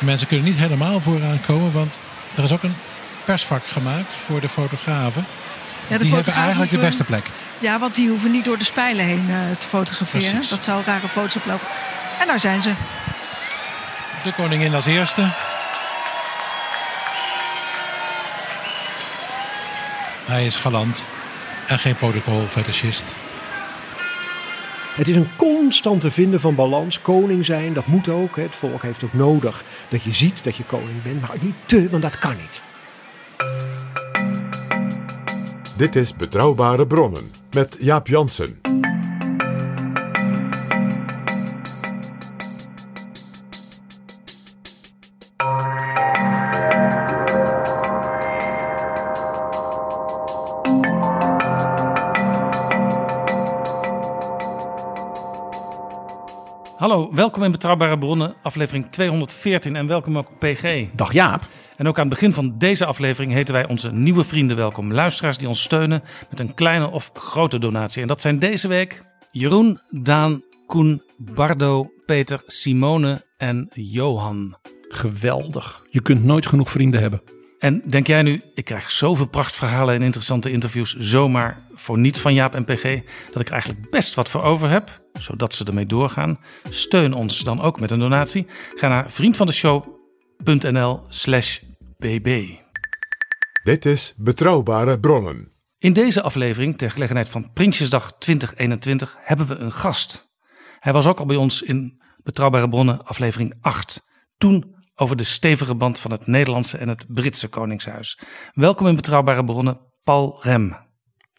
De mensen kunnen niet helemaal vooraan komen, want er is ook een persvak gemaakt voor de fotografen. Ja, de die hebben eigenlijk de beste plek. Ja, want die hoeven niet door de spijlen heen eh, te fotograferen. Precies. Dat zou rare foto's oplopen. En daar zijn ze. De koningin als eerste. Hij is galant en geen protocolfetischist. Het is een constante vinden van balans. Koning zijn, dat moet ook. Het volk heeft ook nodig dat je ziet dat je koning bent. Maar niet te, want dat kan niet. Dit is Betrouwbare Bronnen met Jaap Jansen. Welkom in Betrouwbare Bronnen, aflevering 214 en welkom ook PG. Dag Jaap. En ook aan het begin van deze aflevering heten wij onze nieuwe vrienden welkom. Luisteraars die ons steunen met een kleine of grote donatie. En dat zijn deze week Jeroen, Daan, Koen, Bardo, Peter, Simone en Johan. Geweldig. Je kunt nooit genoeg vrienden hebben. En denk jij nu, ik krijg zoveel prachtverhalen en interessante interviews zomaar voor niets van Jaap en PG, dat ik er eigenlijk best wat voor over heb, zodat ze ermee doorgaan. Steun ons dan ook met een donatie. Ga naar vriendvandeshow.nl slash bb. Dit is Betrouwbare Bronnen. In deze aflevering, ter gelegenheid van Prinsjesdag 2021, hebben we een gast. Hij was ook al bij ons in Betrouwbare Bronnen, aflevering 8. Toen over de stevige band van het Nederlandse en het Britse Koningshuis. Welkom in Betrouwbare Bronnen, Paul Rem.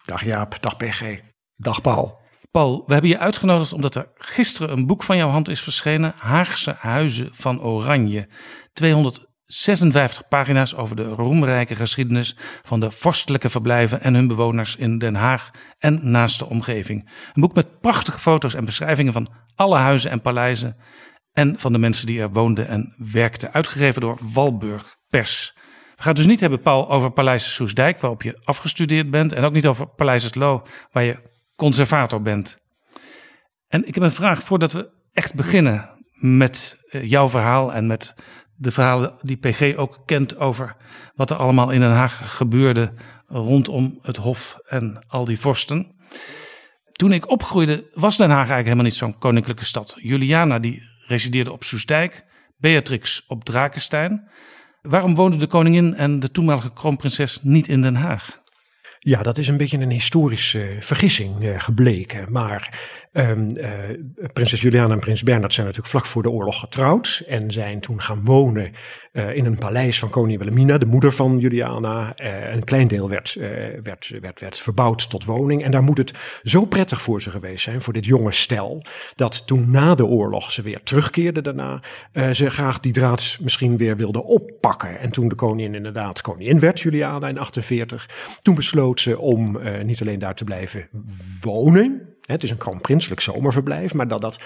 Dag Jaap, dag PG. Dag Paul. Paul, we hebben je uitgenodigd omdat er gisteren een boek van jouw hand is verschenen. Haagse Huizen van Oranje. 256 pagina's over de roemrijke geschiedenis van de vorstelijke verblijven en hun bewoners in Den Haag en naast de omgeving. Een boek met prachtige foto's en beschrijvingen van alle huizen en paleizen en van de mensen die er woonden en werkten. Uitgegeven door Walburg Pers. We gaan het dus niet hebben, Paul, over Paleis Soesdijk, waarop je afgestudeerd bent. En ook niet over Paleis het Loo, waar je conservator bent. En ik heb een vraag voordat we echt beginnen met eh, jouw verhaal en met de verhalen die PG ook kent over wat er allemaal in Den Haag gebeurde rondom het Hof en al die vorsten. Toen ik opgroeide was Den Haag eigenlijk helemaal niet zo'n koninklijke stad. Juliana die resideerde op Soestdijk, Beatrix op Drakenstein. Waarom woonden de koningin en de toenmalige kroonprinses niet in Den Haag? Ja, dat is een beetje een historische eh, vergissing eh, gebleken. Maar ehm, eh, prinses Juliana en prins Bernhard zijn natuurlijk vlak voor de oorlog getrouwd. En zijn toen gaan wonen eh, in een paleis van koningin Wilhelmina, de moeder van Juliana. Eh, een klein deel werd, werd, werd, werd verbouwd tot woning. En daar moet het zo prettig voor ze geweest zijn, voor dit jonge stel. Dat toen na de oorlog ze weer terugkeerden daarna, ze graag die draad misschien weer wilden oppakken. En toen de koningin inderdaad koningin werd, Juliana in 48, toen besloot ze om niet alleen daar te blijven wonen. Het is een kroonprinselijk zomerverblijf, maar dat dat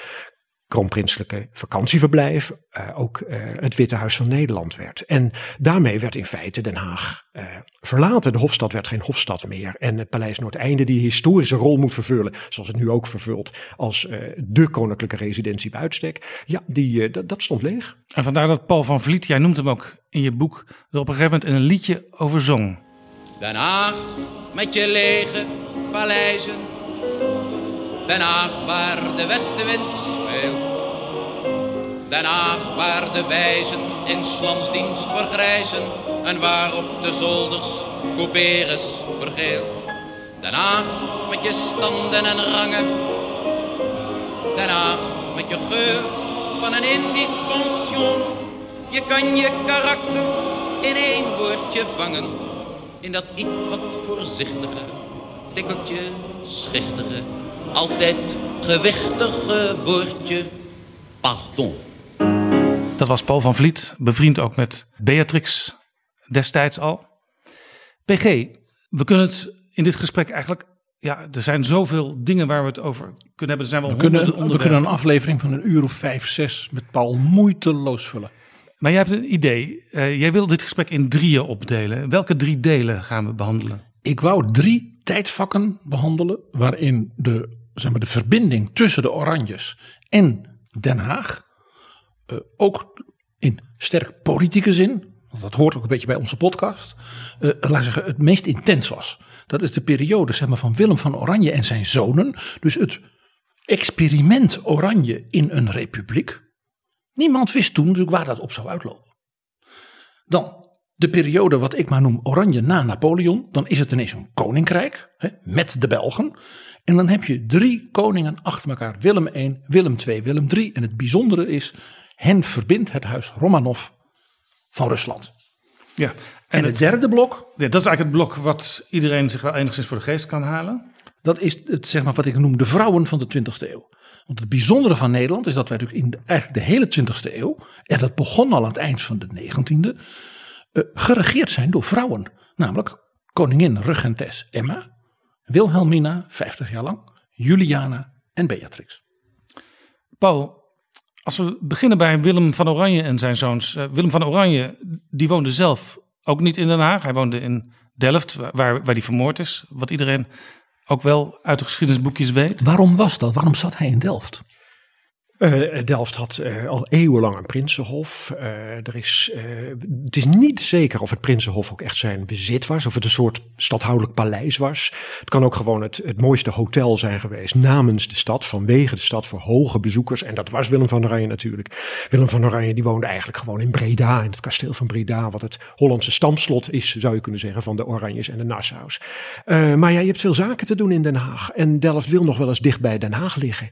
kroonprinselijke vakantieverblijf eh, ook eh, het Witte Huis van Nederland werd. En daarmee werd in feite Den Haag eh, verlaten. De Hofstad werd geen Hofstad meer. En het Paleis Noordeinde die historische rol moet vervullen, zoals het nu ook vervult, als eh, de koninklijke residentie bij uitstek. Ja, die, dat, dat stond leeg. En vandaar dat Paul van Vliet, jij noemt hem ook in je boek, er op een gegeven moment in een liedje over zong. Den Haag met je lege paleizen. Den Haag waar de westenwind speelt. Den Haag waar de wijzen in slansdienst vergrijzen en waar op de zolders couperus vergeelt. Den Haag met je standen en rangen. Den Haag met je geur van een Indisch pension. Je kan je karakter in één woordje vangen. In dat iets wat voorzichtige, tikkeltje schichtige, altijd gewichtige woordje pardon. Dat was Paul van Vliet, bevriend ook met Beatrix destijds al. PG, we kunnen het in dit gesprek eigenlijk. Ja, er zijn zoveel dingen waar we het over kunnen hebben. Er zijn wel We kunnen, we kunnen een aflevering van een uur of vijf, zes met Paul moeiteloos vullen. Maar jij hebt een idee. Eh, jij wil dit gesprek in drieën opdelen. Welke drie delen gaan we behandelen? Ik wou drie tijdvakken behandelen waarin de, zeg maar, de verbinding tussen de Oranjes en Den Haag eh, ook in sterk politieke zin, want dat hoort ook een beetje bij onze podcast, eh, laat ik zeggen, het meest intens was. Dat is de periode zeg maar, van Willem van Oranje en zijn zonen. Dus het experiment Oranje in een republiek. Niemand wist toen natuurlijk waar dat op zou uitlopen. Dan de periode wat ik maar noem Oranje na Napoleon. Dan is het ineens een koninkrijk hè, met de Belgen. En dan heb je drie koningen achter elkaar. Willem I, Willem II, Willem III. En het bijzondere is, hen verbindt het huis Romanov van Rusland. Ja, En, het, derde blok, Ja, dat is eigenlijk het blok wat iedereen zich wel enigszins voor de geest kan halen. dat is het, zeg maar, wat ik noem de vrouwen van de 20e eeuw. Want het bijzondere van Nederland is dat wij natuurlijk in de, eigenlijk de hele 20e eeuw, en dat begon al aan het eind van de 19e, eh, geregeerd zijn door vrouwen. Namelijk koningin regentes Emma, Wilhelmina, 50 jaar lang, Juliana en Beatrix. Paul, als we beginnen bij Willem van Oranje en zijn zoons. Eh, Willem van Oranje, die woonde zelf ook niet in Den Haag. Hij woonde in Delft, waar, waar hij vermoord is. Wat iedereen ook wel uit de geschiedenisboekjes weet. Waarom was dat? Waarom zat hij in Delft? Eh, Delft had eh, al eeuwenlang een prinsenhof. Eh, er is, het is niet zeker of het prinsenhof ook echt zijn bezit was. Of het een soort stadhoudelijk paleis was. Het kan ook gewoon het, het mooiste hotel zijn geweest namens de stad. Vanwege de stad voor hoge bezoekers. En dat was Willem van Oranje natuurlijk. Willem van Oranje die woonde eigenlijk gewoon in Breda. In het kasteel van Breda. Wat het Hollandse stamslot is zou je kunnen zeggen. Van de Oranjes en de Nassaus. Maar ja, je hebt veel zaken te doen in Den Haag. En Delft wil nog wel eens dicht bij Den Haag liggen.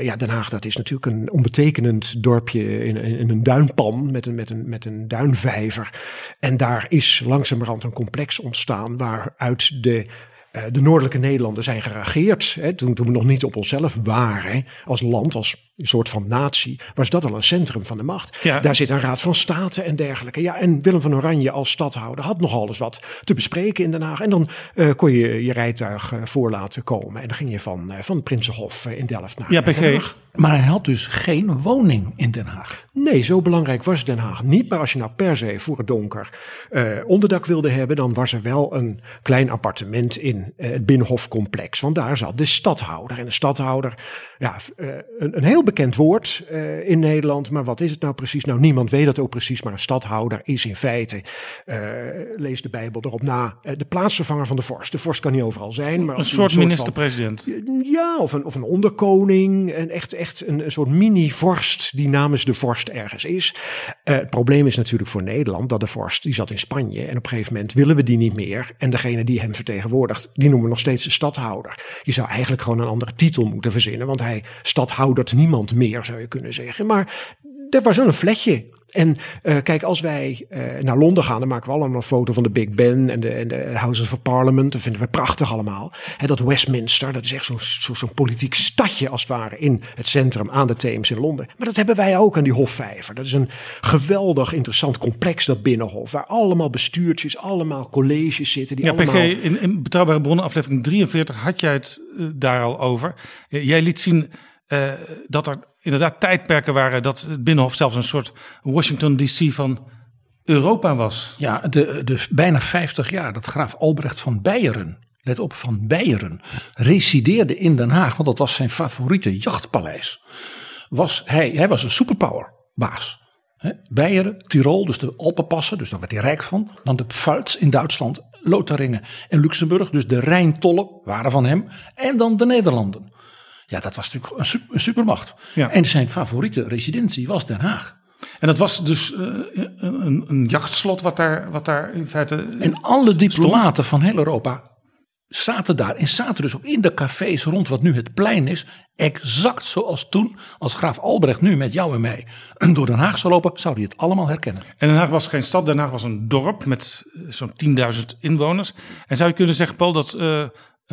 Ja, Den Haag dat is natuurlijk een onbetekenend dorpje in, in, een duinpan met een, met, een, met een duinvijver. En daar is langzamerhand een complex ontstaan waaruit de, eh, de noordelijke Nederlanden zijn geregeerd. Hè, toen, toen we nog niet op onszelf waren als land, als een soort van natie, was dat al een centrum van de macht. Ja. Daar zit een raad van state en dergelijke. Ja, en Willem van Oranje als stadhouder had nogal eens wat te bespreken in Den Haag. En dan eh, kon je je rijtuig eh, voor laten komen. En dan ging je van, eh, van het Prinsenhof in Delft naar Ja, Den. Haag. Maar hij had dus geen woning in Den Haag. Nee, zo belangrijk was Den Haag niet. Maar als je nou per se voor het donker eh, onderdak wilde hebben, dan was er wel een klein appartement in eh, het Binnenhofcomplex. Want daar zat de stadhouder. En de stadhouder, ja, eh, een, een heel bekend woord eh, in Nederland. Maar wat is het nou precies? Nou, niemand weet dat ook precies. Maar een stadhouder is in feite, eh, lees de Bijbel erop na, eh, de plaatsvervanger van de vorst. De vorst kan niet overal zijn. Maar Een soort minister-president. ja, of een, of een onderkoning. En echt, echt een, een soort mini-vorst die namens de vorst ergens is. Het probleem is natuurlijk voor Nederland dat de vorst, die zat in Spanje. En op een gegeven moment willen we die niet meer. En degene die hem vertegenwoordigt, die noemen we nog steeds de stadhouder. Je zou eigenlijk gewoon een andere titel moeten verzinnen. Want hij stadhoudert niemand meer, zou je kunnen zeggen. Maar er was wel een fletje. En eh, kijk, als wij eh, naar Londen gaan, dan maken we allemaal een foto van de Big Ben en de, en de Houses of Parliament. Dat vinden we prachtig allemaal. Hè, dat Westminster, dat is echt zo'n zo, politiek stadje als het ware in het centrum aan de Theems in Londen. Maar dat hebben wij ook aan die Hofvijver. Dat is een geweldig interessant complex, dat Binnenhof. Waar allemaal bestuurtjes, allemaal colleges zitten. Die Ja, allemaal... PG, in, in Betrouwbare Bronnen, aflevering 43, had jij het eh, daar al over. Jij liet zien eh, dat er inderdaad tijdperken waren dat het Binnenhof zelfs een soort Washington DC van Europa was. Ja, de, de bijna 50 jaar dat graaf Albrecht van Beieren, let op, van Beieren, resideerde in Den Haag, want dat was zijn favoriete jachtpaleis. Was hij, hij was een superpower baas. Hè, Beieren, Tirol, dus de Alpenpassen, dus daar werd hij rijk van. Dan de Pfalz in Duitsland, Lotharingen en Luxemburg, dus de Rijntollen waren van hem. En dan de Nederlanden. Ja, dat was natuurlijk een, su- een supermacht. Ja. En zijn favoriete residentie was Den Haag. En dat was dus eh, een, een, jachtslot wat daar, wat daar in feite. En alle diplomaten van heel Europa zaten daar. En zaten dus ook in de cafés rond wat nu het plein is. Exact zoals toen, als graaf Albrecht nu met jou en mij door Den Haag zou lopen, zou hij het allemaal herkennen. En Den Haag was geen stad, Den Haag was een dorp met eh, zo'n 10.000 inwoners. En zou je kunnen zeggen, Paul, dat eh, eh,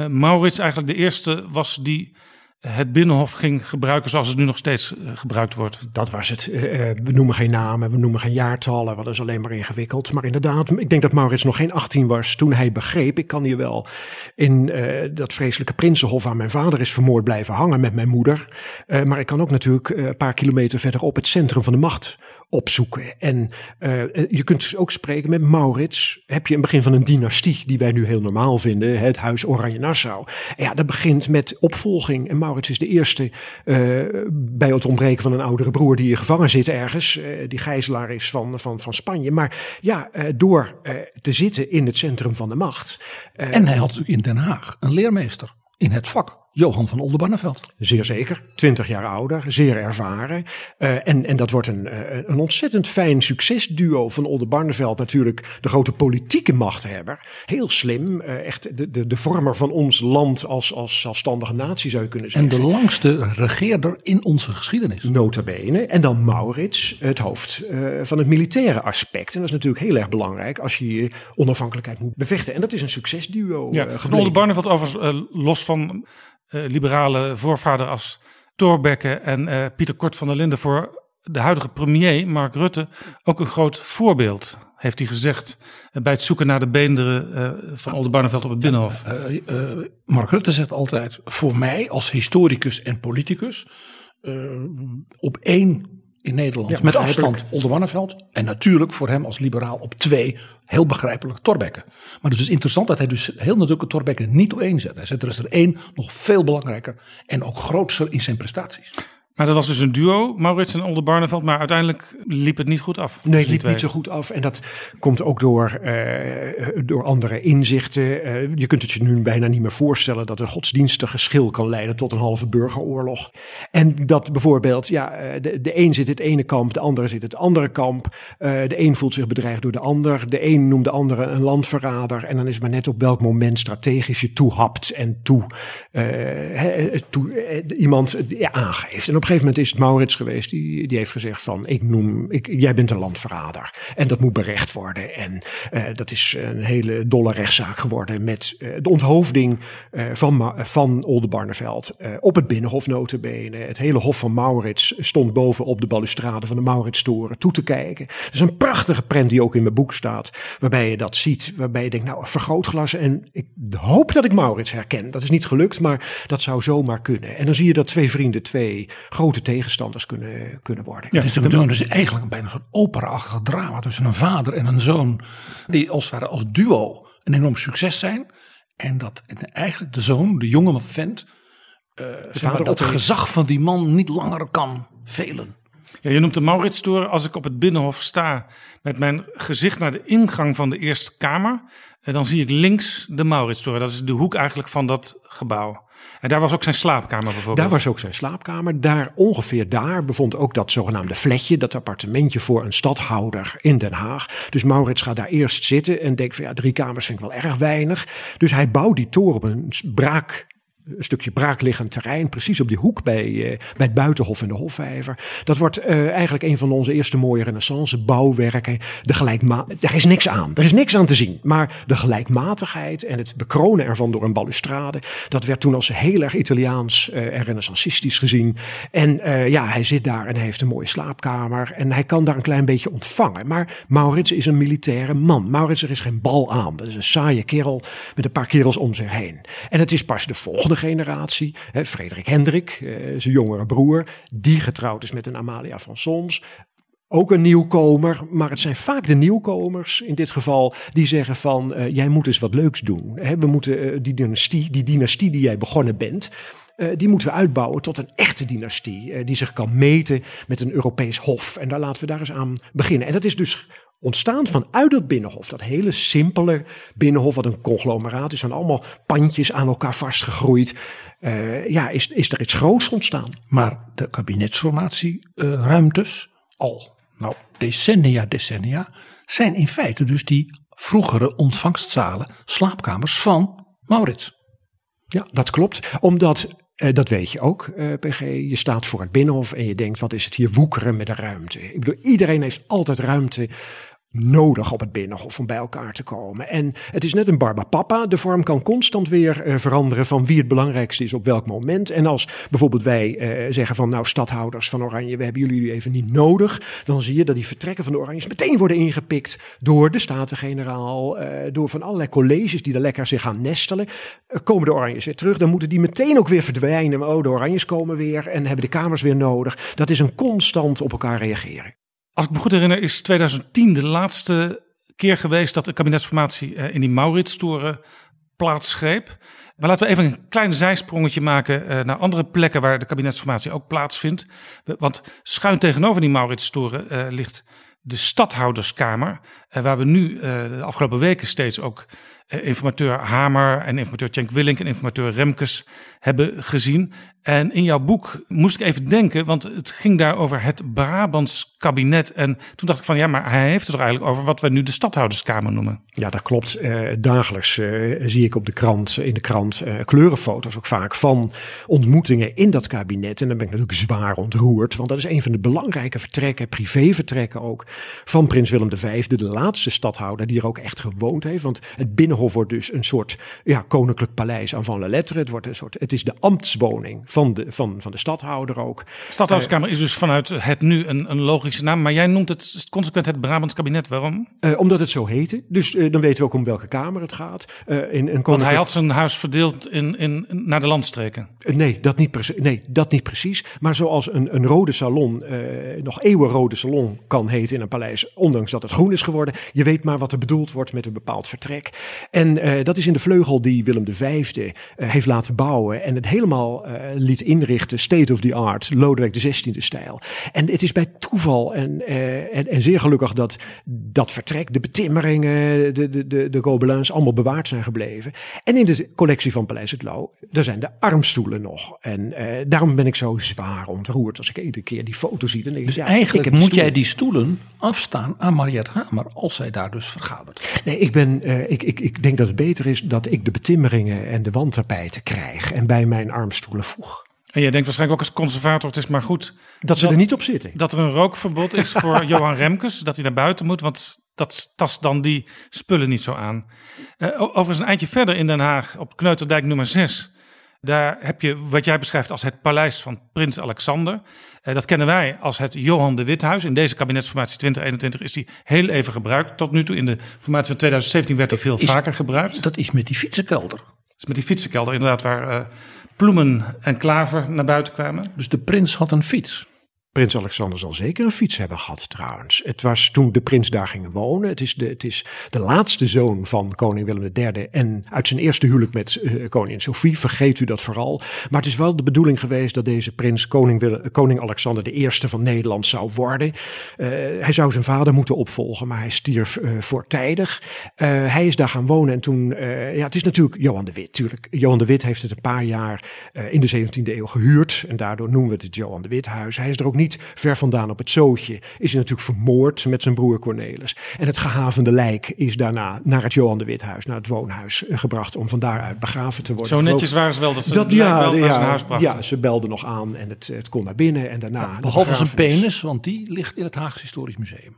Maurits eigenlijk de eerste was die het Binnenhof ging gebruiken zoals het nu nog steeds eh, gebruikt wordt? Dat was het. Eh, eh, we noemen geen namen, we noemen geen jaartallen, dat is alleen maar ingewikkeld. Maar inderdaad, ik denk dat Maurits nog geen 18 was toen hij begreep, ik kan hier wel in dat vreselijke Prinsenhof waar mijn vader is vermoord blijven hangen met mijn moeder. Maar ik kan ook natuurlijk een paar kilometer verderop het centrum van de macht opzoeken. En eh, je kunt dus ook spreken met Maurits. Heb je een begin van een dynastie die wij nu heel normaal vinden, het huis Oranje-Nassau. En ja, dat begint met opvolging. En Maurits is de eerste eh, bij het ontbreken van een oudere broer die gevangen zit ergens, die gijzelaar is van, van, van Spanje. Maar ja, door te zitten in het centrum van de macht. En hij had natuurlijk in Den Haag een leermeester in het vak, Johan van Oldenbarneveld. Zeer zeker, 20 jaar ouder, zeer ervaren. Eh, en, en dat wordt een, eh, een ontzettend fijn succesduo van Oldenbarneveld. Natuurlijk de grote politieke machthebber. Heel slim, eh, echt de, de, de vormer van ons land als, als zelfstandige natie zou je kunnen En zeggen. de langste regeerder in onze geschiedenis. Nota bene. En dan Maurits, het hoofd eh, van het militaire aspect. En dat is natuurlijk heel erg belangrijk als je je onafhankelijkheid moet bevechten. En dat is een succesduo Ja, van. Oldenbarneveld overigens, los van liberale voorvader als Thorbecke en eh, Pieter Kort van der Linden voor de huidige premier Mark Rutte ook een groot voorbeeld, heeft hij gezegd, eh, bij het zoeken naar de beenderen eh, van Oldenbarneveld op het Binnenhof. Eh, eh, Mark Rutte zegt altijd: voor mij als historicus en politicus eh, op één in Nederland Ja, met afstand Oldenbarneveld. En natuurlijk voor hem als liberaal op twee, heel begrijpelijk, Torbekke. Maar het is dus interessant dat hij dus heel natuurlijk Torbekke niet op één zet. Hij zet er is er één nog veel belangrijker en ook grootser in zijn prestaties. Maar dat was dus een duo, Maurits en Oldenbarneveld, maar uiteindelijk liep het niet goed af. Nee, tussen het liep twee. niet zo goed af. En dat komt ook door, eh, door andere inzichten. Eh, je kunt het je nu bijna niet meer voorstellen dat een godsdienstig geschil kan leiden tot een halve burgeroorlog. En dat bijvoorbeeld, ja, eh, de, de een zit in het ene kamp, de andere zit in het andere kamp. De een voelt zich bedreigd door de ander. De een noemt de andere een landverrader. En dan is maar net op welk moment strategisch je toehapt en toe, toe iemand ja, aangeeft. En op gegeven moment is het Maurits geweest die, die heeft gezegd van ik noem, ik, jij bent een landverrader. En dat moet berecht worden. En eh, dat is een hele dolle rechtszaak geworden met eh, de onthoofding eh, van, van Oldenbarneveld op het Binnenhof notabene. Het hele hof van Maurits stond boven op de balustrade van de Mauritstoren toe te kijken. Dat is een prachtige prent die ook in mijn boek staat. Waarbij je dat ziet. Waarbij je denkt nou vergrootglas. En ik hoop dat ik Maurits herken. Dat is niet gelukt maar dat zou zomaar kunnen. En dan zie je dat twee vrienden twee grote tegenstanders kunnen, kunnen worden. Ja, dus we doen dus eigenlijk bijna een soort opera-achtig drama tussen een vader en een zoon. Die als het ware als duo een enorm succes zijn. En dat eigenlijk de zoon, de jonge vent, eh, zeg maar, vader dat een- gezag van die man niet langer kan velen. Ja, je noemt de Mauritstoren. Als ik op het Binnenhof sta met mijn gezicht naar de ingang van de Eerste Kamer, eh, dan zie ik links de Mauritstoren. Dat is de hoek eigenlijk van dat gebouw. En daar was ook zijn slaapkamer bijvoorbeeld. Daar was ook zijn slaapkamer. Daar ongeveer daar bevond ook dat zogenaamde flatje, dat appartementje voor een stadhouder in Den Haag. Dus Maurits gaat daar eerst zitten en denkt van ja, drie kamers vind ik wel erg weinig. Dus hij bouwt die toren op een braak een stukje braakliggend terrein, precies op die hoek bij, eh, bij het Buitenhof en de Hofvijver. Dat wordt eh, eigenlijk een van onze eerste mooie renaissance bouwwerken. De gelijkma er is niks aan, er is niks aan te zien. Maar de gelijkmatigheid en het bekronen ervan door een balustrade, dat werd toen als heel erg Italiaans eh, en renaissancistisch gezien. En ja, hij zit daar en hij heeft een mooie slaapkamer en hij kan daar een klein beetje ontvangen. Maar Maurits is een militaire man. Maurits, er is geen bal aan. Dat is een saaie kerel met een paar kerels om zich heen. En het is pas de volgende generatie, hè, Frederik Hendrik, eh, zijn jongere broer, die getrouwd is met een Amalia van Soms. Ook een nieuwkomer, maar het zijn vaak de nieuwkomers in dit geval die zeggen van eh, jij moet eens wat leuks doen. Hè, we moeten eh, die dynastie, die dynastie die jij begonnen bent, die moeten we uitbouwen tot een echte dynastie. die zich kan meten met een Europees hof. En daar laten we daar eens aan beginnen. En dat is dus ontstaan vanuit dat binnenhof. Dat hele simpele binnenhof, wat een conglomeraat is van allemaal pandjes aan elkaar vastgegroeid. Uh, ja, is, is er iets groots ontstaan. Maar de kabinetsformatieruimtes, al nou, decennia, decennia, zijn in feite dus die vroegere ontvangstzalen, slaapkamers van Maurits. Ja, dat klopt. Omdat uh, dat weet je ook, uh, PG. Je staat voor het binnenhof en je denkt: wat is het hier woekeren met de ruimte? Ik bedoel, iedereen heeft altijd ruimte nodig op het binnenhof om bij elkaar te komen. En het is net een barbapapa. De vorm kan constant weer uh, veranderen van wie het belangrijkste is op welk moment. En als bijvoorbeeld wij uh, zeggen van nou stadhouders van Oranje, we hebben jullie even niet nodig. Dan zie je dat die vertrekken van de Oranjes meteen worden ingepikt door de Staten-Generaal. Uh, door van allerlei colleges die er lekker zich gaan nestelen. komen de Oranjes weer terug, dan moeten die meteen ook weer verdwijnen. Oh, de Oranjes komen weer en hebben de kamers weer nodig. Dat is een constant op elkaar reageren. Als ik me goed herinner, is 2010 de laatste keer geweest dat de kabinetsformatie in die Maurits-toren plaatsgreep. Maar laten we even een klein zijsprongetje maken naar andere plekken waar de kabinetsformatie ook plaatsvindt. Want schuin tegenover die Maurits-toren uh, ligt de stadhouderskamer, waar we nu de afgelopen weken steeds ook informateur Hamer en informateur Cenk Willink en informateur Remkes hebben gezien. En in jouw boek moest ik even denken, want het ging daar over het Brabants kabinet. En toen dacht ik van ja, maar hij heeft het er eigenlijk over wat we nu de stadhouderskamer noemen. Ja, dat klopt. Uh, dagelijks uh, zie ik op de krant, in de krant kleurenfoto's ook vaak van ontmoetingen in dat kabinet. En dan ben ik natuurlijk zwaar ontroerd, want dat is een van de belangrijke vertrekken, privévertrekken ook, van prins Willem V, de laatste stadhouder die er ook echt gewoond heeft. Want het Binnenhof wordt dus een soort ja, koninklijk paleis aan van la lettre. Het, wordt een soort, het is de ambtswoning van de, van, van de stadhouder ook. Stadhouderskamer is dus vanuit het nu een, een logische naam, maar jij noemt het consequent het Brabants kabinet. Waarom? Uh, omdat het zo heette. Dus uh, dan weten we ook om welke kamer het gaat. Uh, in, een koninklijk... Want hij had zijn huis verdeeld in, in, naar de landstreken. nee, dat niet precies. Nee, dat niet precies. Maar zoals een, een rode salon, nog eeuwenrode salon kan heten in een paleis, ondanks dat het groen is geworden. Je weet maar wat er bedoeld wordt met een bepaald vertrek. En dat is in de vleugel die Willem V heeft laten bouwen en het helemaal liet inrichten, state of the art, Lodewijk de 16e stijl. En het is bij toeval en, uh, en, en, zeer gelukkig dat dat vertrek, de betimmeringen, de, de, de, de gobelins allemaal bewaard zijn gebleven. En in de collectie van Paleis het Loo, daar zijn de armstoelen nog. En uh, daarom ben ik zo zwaar ontroerd als ik iedere keer die foto zie. Dan denk ik, dus ja, eigenlijk moet jij die stoelen afstaan aan Mariette Hamer als zij daar dus vergadert. Nee, ik, ben, uh, ik, ik, ik denk dat het beter is dat ik de betimmeringen en de wandtapijten krijg en bij mijn armstoelen voeg. En jij denkt waarschijnlijk ook als conservator, het is maar goed... Dat ze er niet op zitten. Dat er een rookverbod is voor Johan Remkes, dat hij naar buiten moet, want dat tast dan die spullen niet zo aan. Uh, overigens een eindje verder in Den Haag, op Kneuterdijk nummer 6... Daar heb je wat jij beschrijft als het paleis van prins Alexander. Uh, dat kennen wij als het Johan de Withuis. In deze kabinetsformatie 2021 is die heel even gebruikt. Tot nu toe in de formatie van 2017 werd hij veel is, vaker gebruikt. Dat is met die fietsenkelder. Dat is met die fietsenkelder inderdaad waar... Uh, Ploemen en Klaver naar buiten kwamen. Dus de prins had een fiets. Prins Alexander zal zeker een fiets hebben gehad trouwens. Het was toen de prins daar ging wonen. Het is de, het is de laatste zoon van koning Willem III. En uit zijn eerste huwelijk met uh, koningin Sophie, vergeet u dat vooral. Maar het is wel de bedoeling geweest dat deze prins koning, Willem, koning Alexander de eerste van Nederland zou worden. Uh, hij zou zijn vader moeten opvolgen, maar hij stierf uh, voortijdig. hij is daar gaan wonen en toen, ja het is natuurlijk Johan de Wit. Tuurlijk, Johan de Wit heeft het een paar jaar in de 17e eeuw gehuurd. En daardoor noemen we het het Johan de Wit huis. Hij is er ook niet niet ver vandaan op het zootje, is hij natuurlijk vermoord met zijn broer Cornelis. En het gehavende lijk is daarna naar het Johan de Withuis, naar het woonhuis gebracht om van daaruit begraven te worden. Zo netjes waren ze wel dat ze dat, ja, wel naar ja, zijn huis brachten. Ja, ze belden nog aan en het, het kon naar binnen en daarna. Ja, behalve zijn penis, want die ligt in het Haagse Historisch Museum.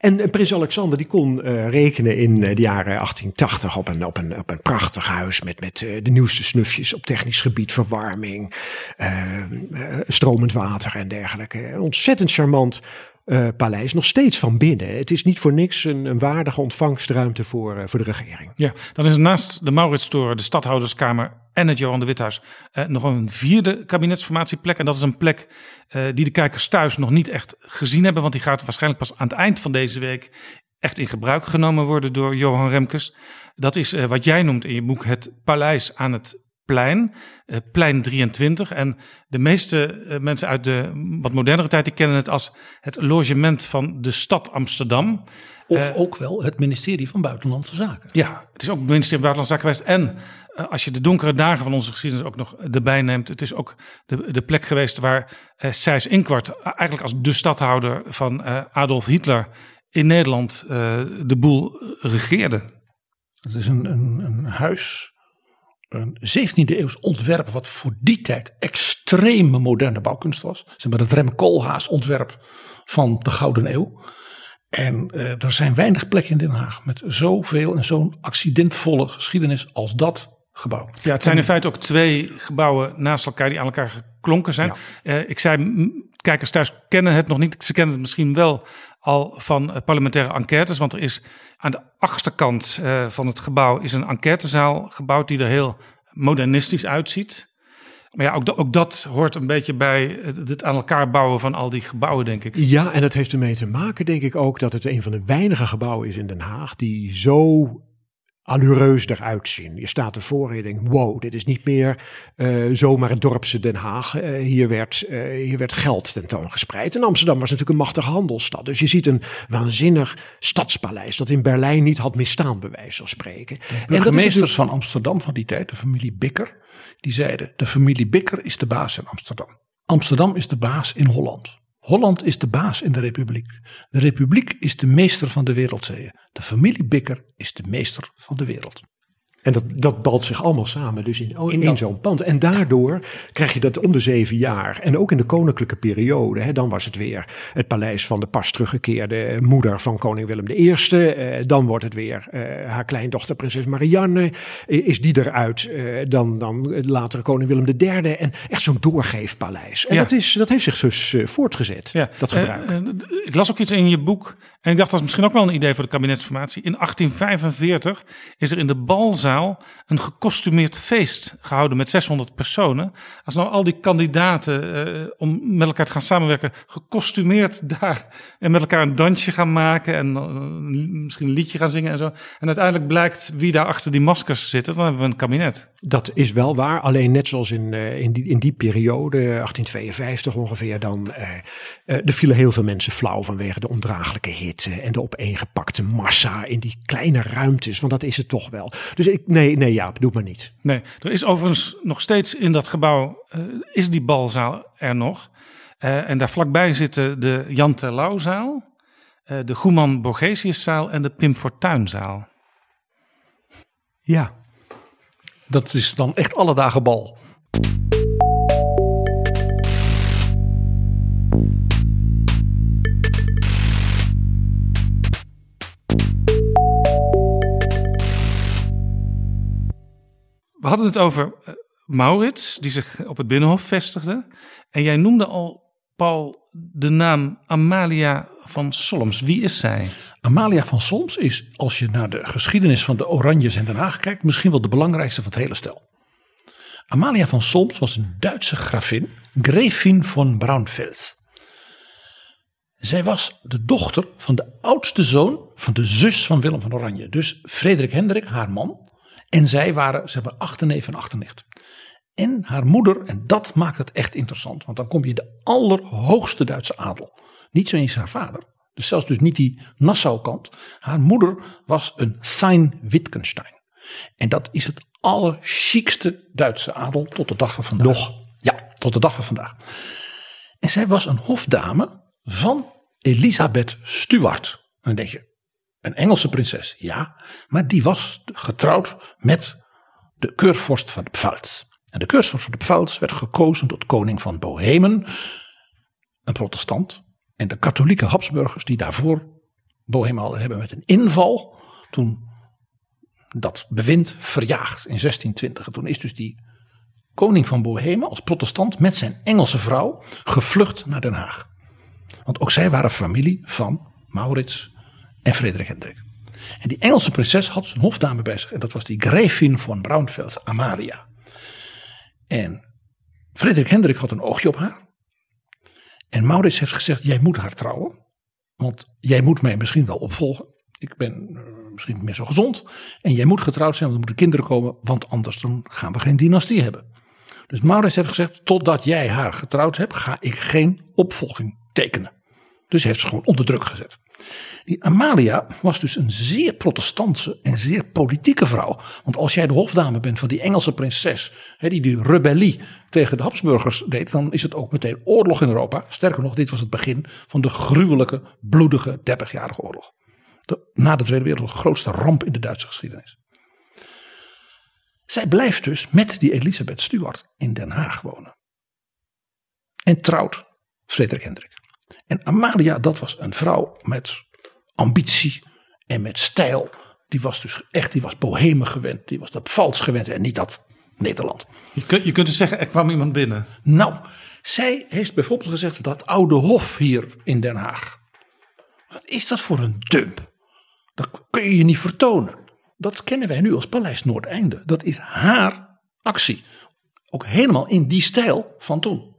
En, en prins Alexander die kon uh, rekenen in uh, de jaren 1880 op een, op een, op een prachtig huis met, met de nieuwste snufjes op technisch gebied, verwarming, stromend water en dergelijke. Ontzettend charmant uh, paleis nog steeds van binnen. Het is niet voor niks een, waardige ontvangstruimte voor, uh, voor de regering. Ja, dan is naast de Mauritstoren, de Stadhouderskamer en het Johan de Withuis uh, nog een vierde kabinetsformatieplek. En dat is een plek die de kijkers thuis nog niet echt gezien hebben, want die gaat waarschijnlijk pas aan het eind van deze week echt in gebruik genomen worden door Johan Remkes. Dat is wat jij noemt in je boek het paleis aan het plein, eh, plein 23. En de meeste eh, mensen uit de wat modernere tijd die kennen het als het logement van de stad Amsterdam. Of Eh, ook wel het ministerie van Buitenlandse Zaken. ja, het is ook het ministerie van Buitenlandse Zaken geweest. En als je de donkere dagen van onze geschiedenis ook nog erbij neemt, het is ook de, de plek geweest waar eh Sijs Inkwart, eigenlijk als de stadhouder van Adolf Hitler in Nederland, de boel regeerde. Het is een, een, een huis, een 17e eeuws ontwerp, wat voor die tijd extreme moderne bouwkunst was. Zeg maar het Rem Koolhaas ontwerp van de Gouden Eeuw. En eh, er zijn weinig plekken in Den Haag met zoveel en zo'n accidentvolle geschiedenis als dat gebouw. Ja, het zijn in feite ook twee gebouwen naast elkaar die aan elkaar geklonken zijn. Eh, ik zei, kijkers thuis kennen het nog niet. Ze kennen het misschien wel al van eh, parlementaire enquêtes. Want er is aan de achterkant eh, van het gebouw is een enquêtezaal gebouwd die er heel modernistisch uitziet. Maar ja, ook, ook dat hoort een beetje bij het aan elkaar bouwen van al die gebouwen, denk ik. Ja, en dat heeft ermee te maken, denk ik ook, dat het een van de weinige gebouwen is in Den Haag die zo alleureus eruit zien. Je staat ervoor en je denkt, wow, dit is niet meer eh, zomaar het dorpse Den Haag. Eh, hier, werd, eh, hier werd geld tentoongespreid. En Amsterdam was natuurlijk een machtige handelsstad. Dus je ziet een waanzinnig stadspaleis dat in Berlijn niet had misstaan, bij wijze van spreken. De En dat is burgemeesters van Amsterdam van die tijd, de familie Bikker, die zeiden: de familie Bikker is de baas in Amsterdam. Amsterdam is de baas in Holland. Holland is de baas in de Republiek. De Republiek is de meester van de wereldzeeën. De familie Bikker is de meester van de wereld. En dat, dat balt zich allemaal samen dus in, in, dat- zo'n pand. En daardoor krijg je dat om de zeven jaar. En ook in de koninklijke periode. Hè, dan was het weer het paleis van de pas teruggekeerde moeder van koning Willem I. Eh, dan wordt het weer eh, haar kleindochter prinses Marianne. Eh, is die eruit? Eh, dan, dan later koning Willem III. En echt zo'n doorgeefpaleis. En Ja. dat, is, dat heeft zich dus voortgezet. Ja, dat gebruik. ik las ook iets in je boek en ik dacht dat is misschien ook wel een idee voor de kabinetsformatie. In 1845 is er in de balzaal een gekostumeerd feest gehouden met 600 personen. Als nou al die kandidaten eh, om met elkaar te gaan samenwerken gekostumeerd daar en met elkaar een dansje gaan maken en eh, misschien een liedje gaan zingen en zo. En uiteindelijk blijkt wie daar achter die maskers zit, dan hebben we een kabinet. Dat is wel waar. Alleen net zoals in, eh, in, die, in die periode, 1852 ongeveer, dan er vielen heel veel mensen flauw vanwege de ondraaglijke hitte en de opeengepakte massa in die kleine ruimtes. Want dat is het toch wel. Dus ik, nee, nee, Jaap, doe maar niet. Nee, er is overigens nog steeds in dat gebouw, eh, is die balzaal er nog. Eh, en daar vlakbij zitten de Jan Terlouwzaal, eh de Goeman Borgesiuszaal en de Pim Fortuynzaal. Ja. Dat is dan echt alle dagen bal. We hadden het over eh, Maurits, die zich op het Binnenhof vestigde. En jij noemde al, Paul, de naam Amalia van Solms. Wie is zij? Amalia van Solms is, als je naar de geschiedenis van de Oranjes in Den Haag kijkt, misschien wel de belangrijkste van het hele stel. Amalia van Solms was een Duitse gravin, Gräfin von Braunfels. Zij was de dochter van de oudste zoon van de zus van Willem van Oranje. Dus Frederik Hendrik, haar man. En zij waren, ze hebben achterneef en achternicht. En haar moeder, en dat maakt het echt interessant, want dan kom je de allerhoogste Duitse adel. Niet zo eens haar vader, dus zelfs dus niet die Nassau-kant. Haar moeder was een Sein-Wittgenstein. En dat is het allerchicste Duitse adel tot de dag van vandaag. Nog? Ja, tot de dag van vandaag. En zij was een hofdame van Elisabeth Stuart. Dan denk je, een Engelse prinses, ja. Maar die was getrouwd met de keurvorst van de Pfalz. En de keurvorst van de Pfalz werd gekozen tot koning van Bohemen. Een protestant. En de katholieke Habsburgers die daarvoor Bohemen hadden hebben met een inval. Toen dat bewind verjaagd in 1620. En toen is dus die koning van Bohemen als protestant met zijn Engelse vrouw gevlucht naar Den Haag. Want ook zij waren familie van Maurits en Frederik Hendrik. En die Engelse prinses had een hofdame bij zich. En dat was die Gräfin von Braunfels, Amalia. En Frederik Hendrik had een oogje op haar. En Maurits heeft gezegd, jij moet haar trouwen. Want jij moet mij misschien wel opvolgen. Ik ben eh, misschien niet meer zo gezond. En jij moet getrouwd zijn, want er moeten kinderen komen, want anders dan gaan we geen dynastie hebben. Dus Maurits heeft gezegd, totdat jij haar getrouwd hebt, ga ik geen opvolging tekenen. Dus heeft ze gewoon onder druk gezet. Die Amalia was dus een zeer protestantse en zeer politieke vrouw. Want als jij de hofdame bent van die Engelse prinses, hè, die die rebellie tegen de Habsburgers deed, dan is het ook meteen oorlog in Europa. Sterker nog, dit was het begin van de gruwelijke, bloedige 30-jarige oorlog. Na de Tweede Wereldoorlog de grootste ramp in de Duitse geschiedenis. Zij blijft dus met die Elisabeth Stuart in Den Haag wonen. En trouwt Frederik Hendrik. En Amalia, dat was een vrouw met ambitie en met stijl. Die was dus echt, die was bohemen gewend. Die was dat vals gewend en niet dat Nederland. Je kunt, je kunt dus zeggen, er kwam iemand binnen. Nou, zij heeft bijvoorbeeld gezegd dat oude hof hier in Den Haag. Wat is dat voor een dump? Dat kun je je niet vertonen. Dat kennen wij nu als Paleis Noordeinde. Dat is haar actie. Ook helemaal in die stijl van toen.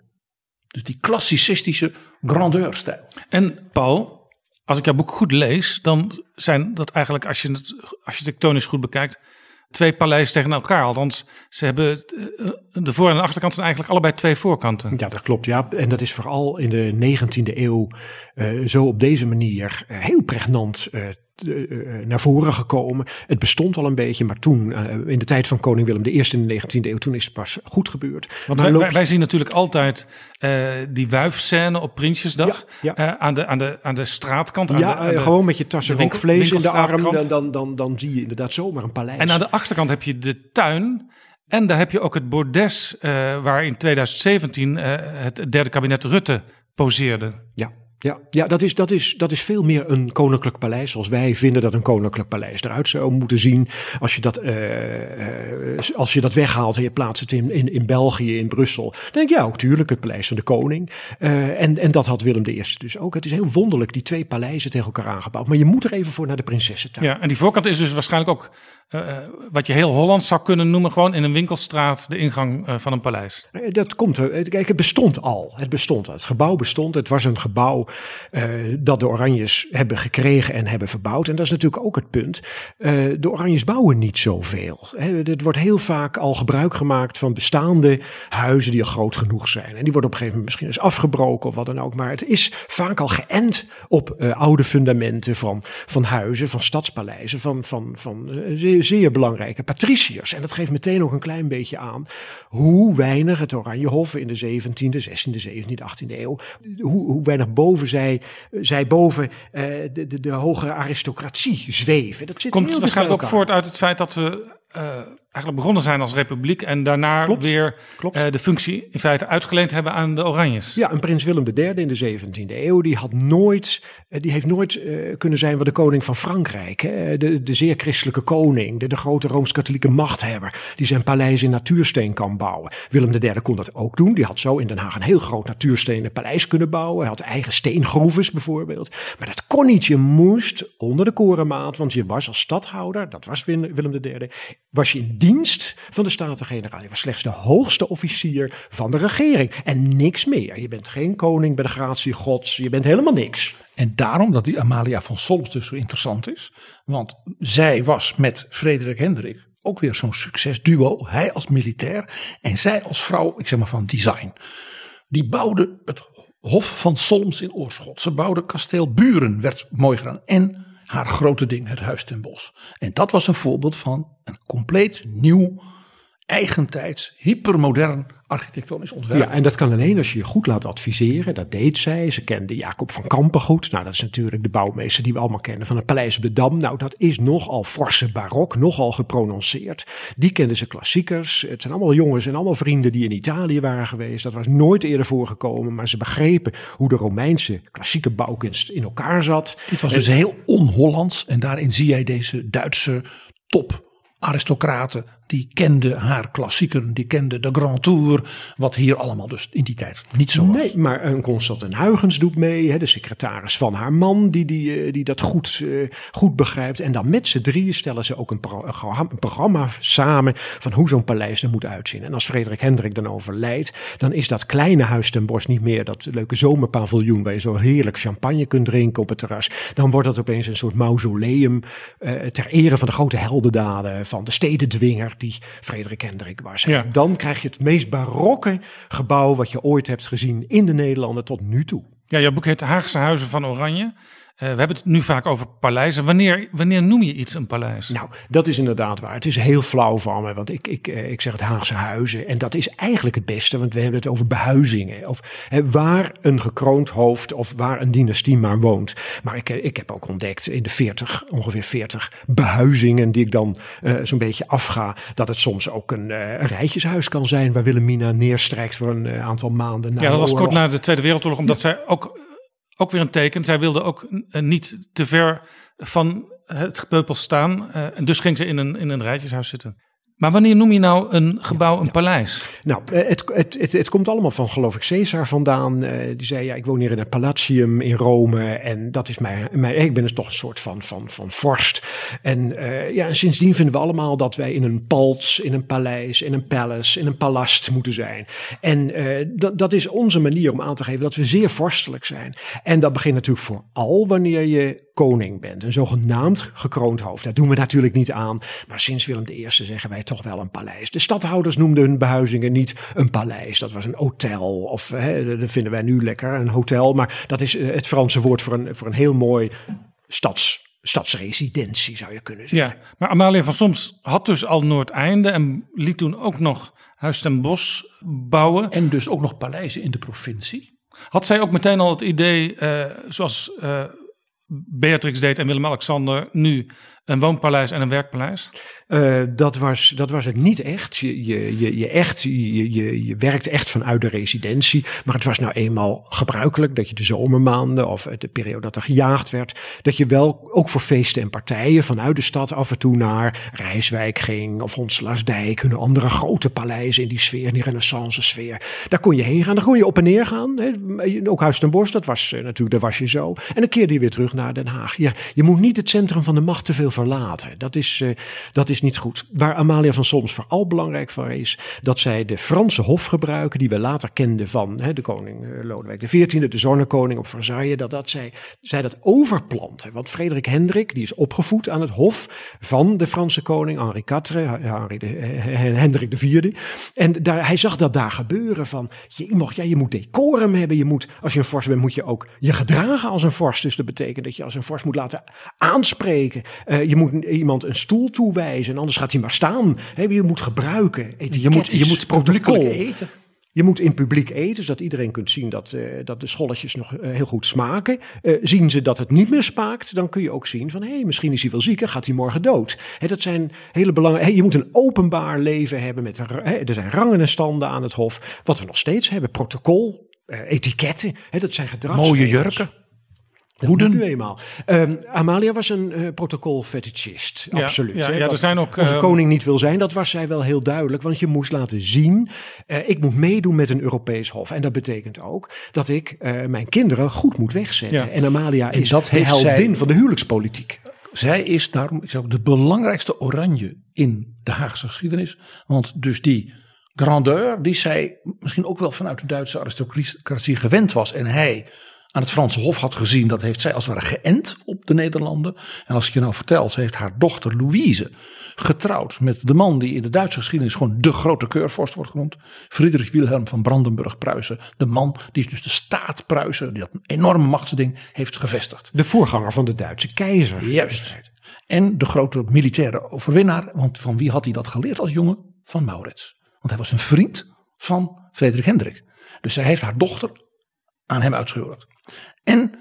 Dus die klassicistische grandeurstijl. En Paul, als ik jouw boek goed lees, dan zijn dat eigenlijk, als je het architectonisch goed bekijkt, twee paleizen tegen elkaar. Althans, ze hebben eh, de voor- en de achterkant zijn eigenlijk allebei twee voorkanten. Ja, dat klopt. Ja. En dat is vooral in de 19e eeuw uh, zo op deze manier uh, heel pregnant uh, naar voren gekomen. Het bestond al een beetje, maar toen, in de tijd van koning Willem I in de 19e eeuw, toen is het pas goed gebeurd. Want wij, loopt... wij, zien natuurlijk altijd die wuifscène op Prinsjesdag ja, ja. aan, de, aan, de, aan de straatkant. Aan ja, de, aan de, gewoon met je tassen winkel, vlees in de arm, dan, dan, dan, dan zie je inderdaad zomaar een paleis. En aan de achterkant heb je de tuin. En daar heb je ook het bordes uh, waar in 2017 uh, het derde kabinet Rutte poseerde. Ja. Ja, ja dat, is, dat, is, dat is veel meer een koninklijk paleis zoals wij vinden dat een koninklijk paleis eruit zou moeten zien. Als je dat, uh, als je dat weghaalt en je plaatst het in, in, in België, in Brussel. Dan denk ik ja, ook tuurlijk het paleis van de koning. Uh, en, en dat had Willem I dus ook. Het is heel wonderlijk, die twee paleizen tegen elkaar aangebouwd. Maar je moet er even voor naar de prinsessentuin. Ja, en die voorkant is dus waarschijnlijk ook uh, wat je heel Hollands zou kunnen noemen, gewoon in een winkelstraat de ingang van een paleis. Dat komt er. Kijk, het bestond al. Het bestond al. Het gebouw bestond. Het was een gebouw uh, dat de Oranjes hebben gekregen en hebben verbouwd. En dat is natuurlijk ook het punt. de Oranjes bouwen niet zoveel. Het wordt heel vaak al gebruik gemaakt van bestaande huizen die al groot genoeg zijn. En die worden op een gegeven moment misschien eens afgebroken of wat dan ook. Maar het is vaak al geënt op oude fundamenten van, van huizen, van stadspaleizen, van, van, van zeer belangrijke patriciërs. En dat geeft meteen ook een klein beetje aan hoe weinig het Oranjehof in de 17e, 16e, 17e, 18e eeuw, hoe, hoe weinig boven zij, zij boven uh, de, de, de hogere aristocratie zweven. Dat zit Komt waarschijnlijk ook voort uit het feit dat we eigenlijk begonnen zijn als republiek en daarna klopt, weer klopt. Uh, de functie in feite uitgeleend hebben aan de Oranjes. Ja, een prins Willem III in de 17e eeuw, die had nooit, die heeft nooit kunnen zijn wat de koning van Frankrijk, hè? De, de zeer christelijke koning, de, de grote rooms-katholieke machthebber, die zijn paleis in natuursteen kan bouwen. Willem III kon dat ook doen, die had zo in Den Haag een heel groot natuurstenen paleis kunnen bouwen, hij had eigen steengroeves bijvoorbeeld, maar dat kon niet, je moest onder de korenmaat, want je was als stadhouder, dat was Willem III, was je in dienst van de Staten-Generaal. Je was slechts de hoogste officier van de regering en niks meer. Je bent geen koning bij de gratie gods, je bent helemaal niks. En daarom dat die Amalia van Solms dus zo interessant is. Want zij was met Frederik Hendrik ook weer zo'n succesduo. Hij als militair en zij als vrouw, ik zeg maar van design. Die bouwde het Hof van Solms in Oorschot. Ze bouwde kasteel Buren, werd mooi gedaan. En haar grote ding, het Huis ten Bos. En dat was een voorbeeld van een compleet nieuw, eigentijds, hypermodern architectonisch ontwerp. Ja, en dat kan alleen als je je goed laat adviseren. Dat deed zij. Ze kende Jacob van Kampen goed. Nou, dat is natuurlijk de bouwmeester die we allemaal kennen van het Paleis op de Dam. Nou, dat is nogal forse barok, nogal geprononceerd. Die kenden ze klassiekers. Het zijn allemaal jongens en allemaal vrienden die in Italië waren geweest. Dat was nooit eerder voorgekomen, maar ze begrepen hoe de Romeinse klassieke bouwkunst in elkaar zat. Het was dus heel on-Hollands en daarin zie jij deze Duitse top aristocraten die kenden haar klassieken, die kenden de Grand Tour, wat hier allemaal dus in die tijd niet zo was. Nee, maar een Constantin Huygens doet mee, hè, de secretaris van haar man, die, die, eh, die dat goed, eh, goed begrijpt. En dan met z'n drieën stellen ze ook een programma samen van hoe zo'n paleis er moet uitzien. En als Frederik Hendrik dan overlijdt, dan is dat kleine huis ten Bosch niet meer dat leuke zomerpaviljoen waar je zo heerlijk champagne kunt drinken op het terras. Dan wordt dat opeens een soort mausoleum eh, ter ere van de grote heldendaden van de stedendwinger die Frederik Hendrik was. Ja. dan krijg je het meest barokke gebouw wat je ooit hebt gezien in de Nederlanden tot nu toe. Ja, jouw boek heet Haagse Huizen van Oranje. Eh, we hebben het nu vaak over paleizen. Wanneer, wanneer noem je iets een paleis? Nou, dat is inderdaad waar. Het is heel flauw van me, want ik, ik, eh, ik zeg het Haagse huizen. En dat is eigenlijk het beste, want we hebben het over behuizingen. Of hè, waar een gekroond hoofd of waar een dynastie maar woont. Maar ik, eh, ik heb ook ontdekt in de 40, ongeveer 40 behuizingen die ik dan zo'n beetje afga. Dat het soms ook een, een rijtjeshuis kan zijn waar Wilhelmina neerstrijkt voor een aantal maanden. na ja, dat was kort na de Tweede Wereldoorlog, omdat zij ook, ook weer een teken. Zij wilde ook eh, niet te ver van het gepeupel staan. eh, en dus ging ze in een, in een rijtjeshuis zitten. Maar wanneer noem je nou een gebouw een paleis? Nou, eh, het, het, het, het komt allemaal van, geloof ik, Caesar vandaan. Eh, die zei, ja, ik woon hier in het Palatium in Rome. En dat is mijn, mijn ik ben dus toch een soort van, van, van vorst. En eh, ja, en sindsdien vinden we allemaal dat wij in een palts, in een paleis, in een palace, in een palast moeten zijn. En dat, dat is onze manier om aan te geven dat we zeer vorstelijk zijn. En dat begint natuurlijk vooral wanneer je koning bent. Een zogenaamd gekroond hoofd. Dat doen we natuurlijk niet aan. Maar sinds Willem I zeggen wij toch wel een paleis. De stadhouders noemden hun behuizingen niet een paleis. Dat was een hotel. Of hè, dat vinden wij nu lekker, een hotel. Maar dat is eh, het Franse woord voor een, voor een heel mooi stads, stadsresidentie, zou je kunnen zeggen. Ja, maar Amalia van Soms had dus al Noordeinde en liet toen ook nog Huis ten Bosch bouwen. En dus ook nog paleizen in de provincie. Had zij ook meteen al het idee, eh, zoals eh, Beatrix deed en Willem-Alexander, nu een woonpaleis en een werkpaleis? Eh, dat, was, dat was het niet echt. Je, je, je, echt je, je, je werkt echt vanuit de residentie. Maar het was nou eenmaal gebruikelijk dat je de zomermaanden of de periode dat er gejaagd werd, dat je wel ook voor feesten en partijen vanuit de stad af en toe naar Rijswijk ging of Honselaarsdijk, hun andere grote paleizen in die sfeer, in die renaissance sfeer. Daar kon je heen gaan, daar kon je op en neer gaan. Ook Huis ten Bosch, dat was eh, natuurlijk, daar was je zo. En dan keerde je weer terug naar Den Haag. Je, je moet niet het centrum van de macht te veel verlaten. Dat is, uh, dat is niet goed. Waar Amalia van Soms vooral belangrijk voor is, dat zij de Franse hof gebruiken, die we later kenden van hè, de koning uh, Lodewijk XIV, de zonnekoning op Versailles, dat, dat zij, zij dat overplanten. Want Frederik Hendrik, die is opgevoed aan het hof van de Franse koning, Henri IV, Henri de, Hendrik IV. En daar, hij zag dat daar gebeuren van, je, mag, ja, je moet decorum hebben, je moet, als je een vorst bent, moet je ook je gedragen als een vorst. Dus dat betekent dat je als een vorst moet laten aanspreken. Uh, je moet iemand een stoel toewijzen, anders gaat hij maar staan. He, je moet gebruiken. Je moet, je moet protocol eten. Je moet in publiek eten, zodat iedereen kunt zien dat, uh, dat de scholletjes nog uh, heel goed smaken. Uh, zien ze dat het niet meer smaakt, dan kun je ook zien van... hé, hey, misschien is hij wel ziek en gaat hij morgen dood. He, dat zijn hele belangrijke... Je moet een openbaar leven hebben. Met, he, er zijn rangen en standen aan het hof. Wat we nog steeds hebben, protocol, etiketten. dat zijn gedrags. Mooie jurken. Hoeden. Nu eenmaal. Um, Amalia was een uh, protocolfetischist, ja, absoluut. Ja, ja, er zijn ook, een uh, koning niet wil zijn, dat was zij wel heel duidelijk. Want je moest laten zien, uh, ik moet meedoen met een Europees hof. En dat betekent ook dat ik mijn kinderen goed moet wegzetten. Ja. En Amalia en is dat de heldin zij, van de huwelijkspolitiek. Zij is daarom, ik zou de belangrijkste oranje in de Haagse geschiedenis. Want dus die grandeur, die zij misschien ook wel vanuit de Duitse aristocratie gewend was. En hij aan het Franse Hof had gezien, dat heeft zij als het ware geënt op de Nederlanden. En als ik je nou vertel, ze heeft haar dochter Louise getrouwd met de man die in de Duitse geschiedenis gewoon de grote keurvorst wordt genoemd. Friedrich Wilhelm van Brandenburg-Pruisen. De man die dus de staat Pruisen, die dat een enorme machtsding heeft gevestigd. De voorganger van de Duitse keizer. Juist. En de grote militaire overwinnaar, want van wie had hij dat geleerd als jongen? Van Maurits. Want hij was een vriend van Frederik Hendrik. Dus zij heeft haar dochter aan hem uitgehuwelijkd. En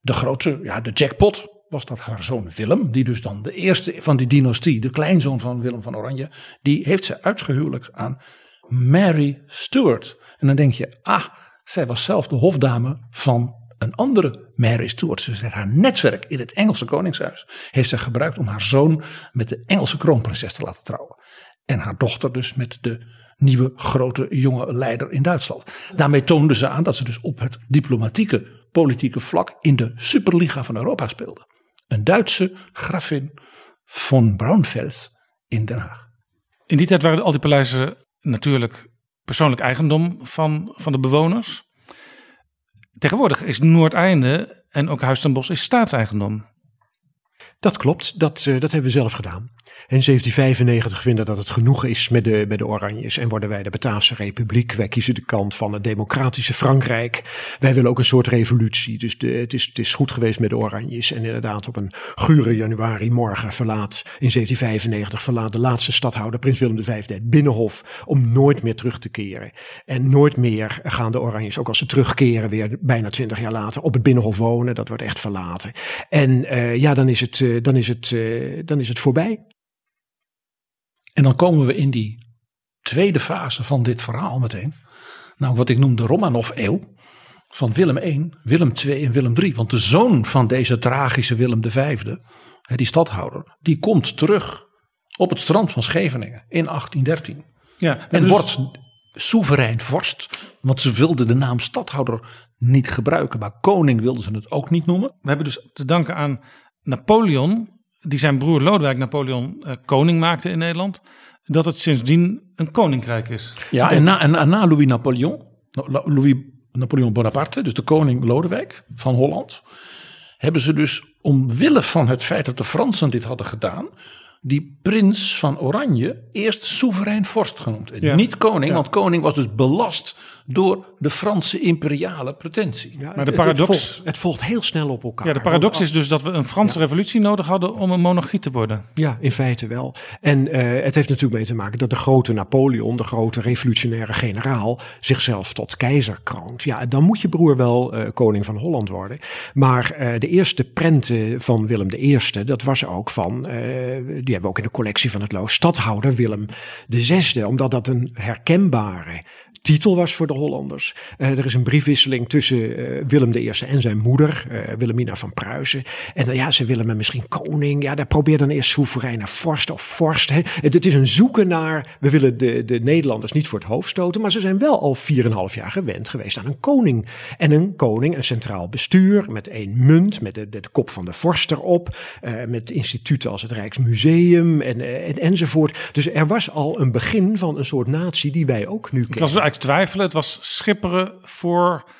de grote, ja, de jackpot was dat haar zoon Willem, die dus dan de eerste van die dynastie, de kleinzoon van Willem van Oranje, die heeft ze uitgehuwelijkd aan Mary Stuart. En dan denk je, ah, zij was zelf de hofdame van een andere Mary Stuart, ze zegt haar netwerk in het Engelse Koningshuis, heeft zij gebruikt om haar zoon met de Engelse kroonprinses te laten trouwen. En haar dochter dus met de nieuwe grote jonge leider in Duitsland. Daarmee toonde ze aan dat ze dus op het diplomatieke, politieke vlak in de Superliga van Europa speelde. Een Duitse grafin von Braunfels in Den Haag. In die tijd waren al die paleizen natuurlijk persoonlijk eigendom van, van de bewoners. Tegenwoordig is Noordeinde en ook Huis ten Bosch is staatseigendom. Dat klopt, dat, uh, dat hebben we zelf gedaan. In 1795 vinden dat het genoeg is met de, met de Oranjes en worden wij de Bataafse Republiek. Wij kiezen de kant van het democratische Frankrijk. Wij willen ook een soort revolutie. Dus de, het, is, het is goed geweest met de Oranjes. En inderdaad, op een gure januari morgen verlaat in 1795 verlaat de laatste stadhouder, Prins Willem V, het Binnenhof om nooit meer terug te keren. En nooit meer gaan de Oranjes, ook als ze terugkeren, weer bijna twintig jaar later, op het Binnenhof wonen. Dat wordt echt verlaten. En uh, ja, dan is het, uh, dan is het, uh, dan is het voorbij. En dan komen we in die tweede fase van dit verhaal meteen. Nou, wat ik noem de Romanov-eeuw. Van Willem I, Willem II en Willem III. Want de zoon van deze tragische Willem V, die stadhouder, die komt terug op het strand van Scheveningen in 1813. Ja, en dus... wordt soeverein vorst. Want ze wilden de naam stadhouder niet gebruiken. Maar koning wilden ze het ook niet noemen. We hebben dus te danken aan Napoleon die zijn broer Lodewijk Napoleon uh, koning maakte in Nederland, dat het sindsdien een koninkrijk is. Ja, en na, en na Louis Napoleon, Louis Napoleon Bonaparte, dus de koning Lodewijk van Holland, hebben ze dus omwille van het feit dat de Fransen dit hadden gedaan, die prins van Oranje eerst soeverein vorst genoemd. Ja. Niet koning, want koning was dus belast door de Franse imperiale pretentie. maar de paradox. Het volgt, het volgt, heel snel op elkaar. Ja, de paradox is dus dat we een Franse revolutie nodig hadden om een monarchie te worden. Ja, in feite wel. En uh, het heeft natuurlijk mee te maken dat de grote Napoleon, de grote revolutionaire generaal, zichzelf tot keizer kroont. Ja, dan moet je broer wel uh, koning van Holland worden. Maar uh, de eerste prenten van Willem I, dat was ook van, die hebben we ook in de collectie van het Loos, stadhouder Willem VI, omdat dat een herkenbare titel was voor de Hollanders. Uh, er is een briefwisseling tussen uh, Willem I en zijn moeder, uh, Wilhelmina van Pruisen. En ja, ze willen me misschien koning. Ja, daar probeer dan eerst soevereine vorst of vorst. Hè. Het, het, is een zoeken naar, we willen de, de Nederlanders niet voor het hoofd stoten, maar ze zijn wel al 4,5 jaar gewend geweest aan een koning. En een koning, een centraal bestuur met één munt, met de, de, de kop van de vorst erop, met instituten als het Rijksmuseum en, en, enzovoort. Dus er was al een begin van een soort natie die wij ook nu kennen. Twijfelen, het was schipperen voor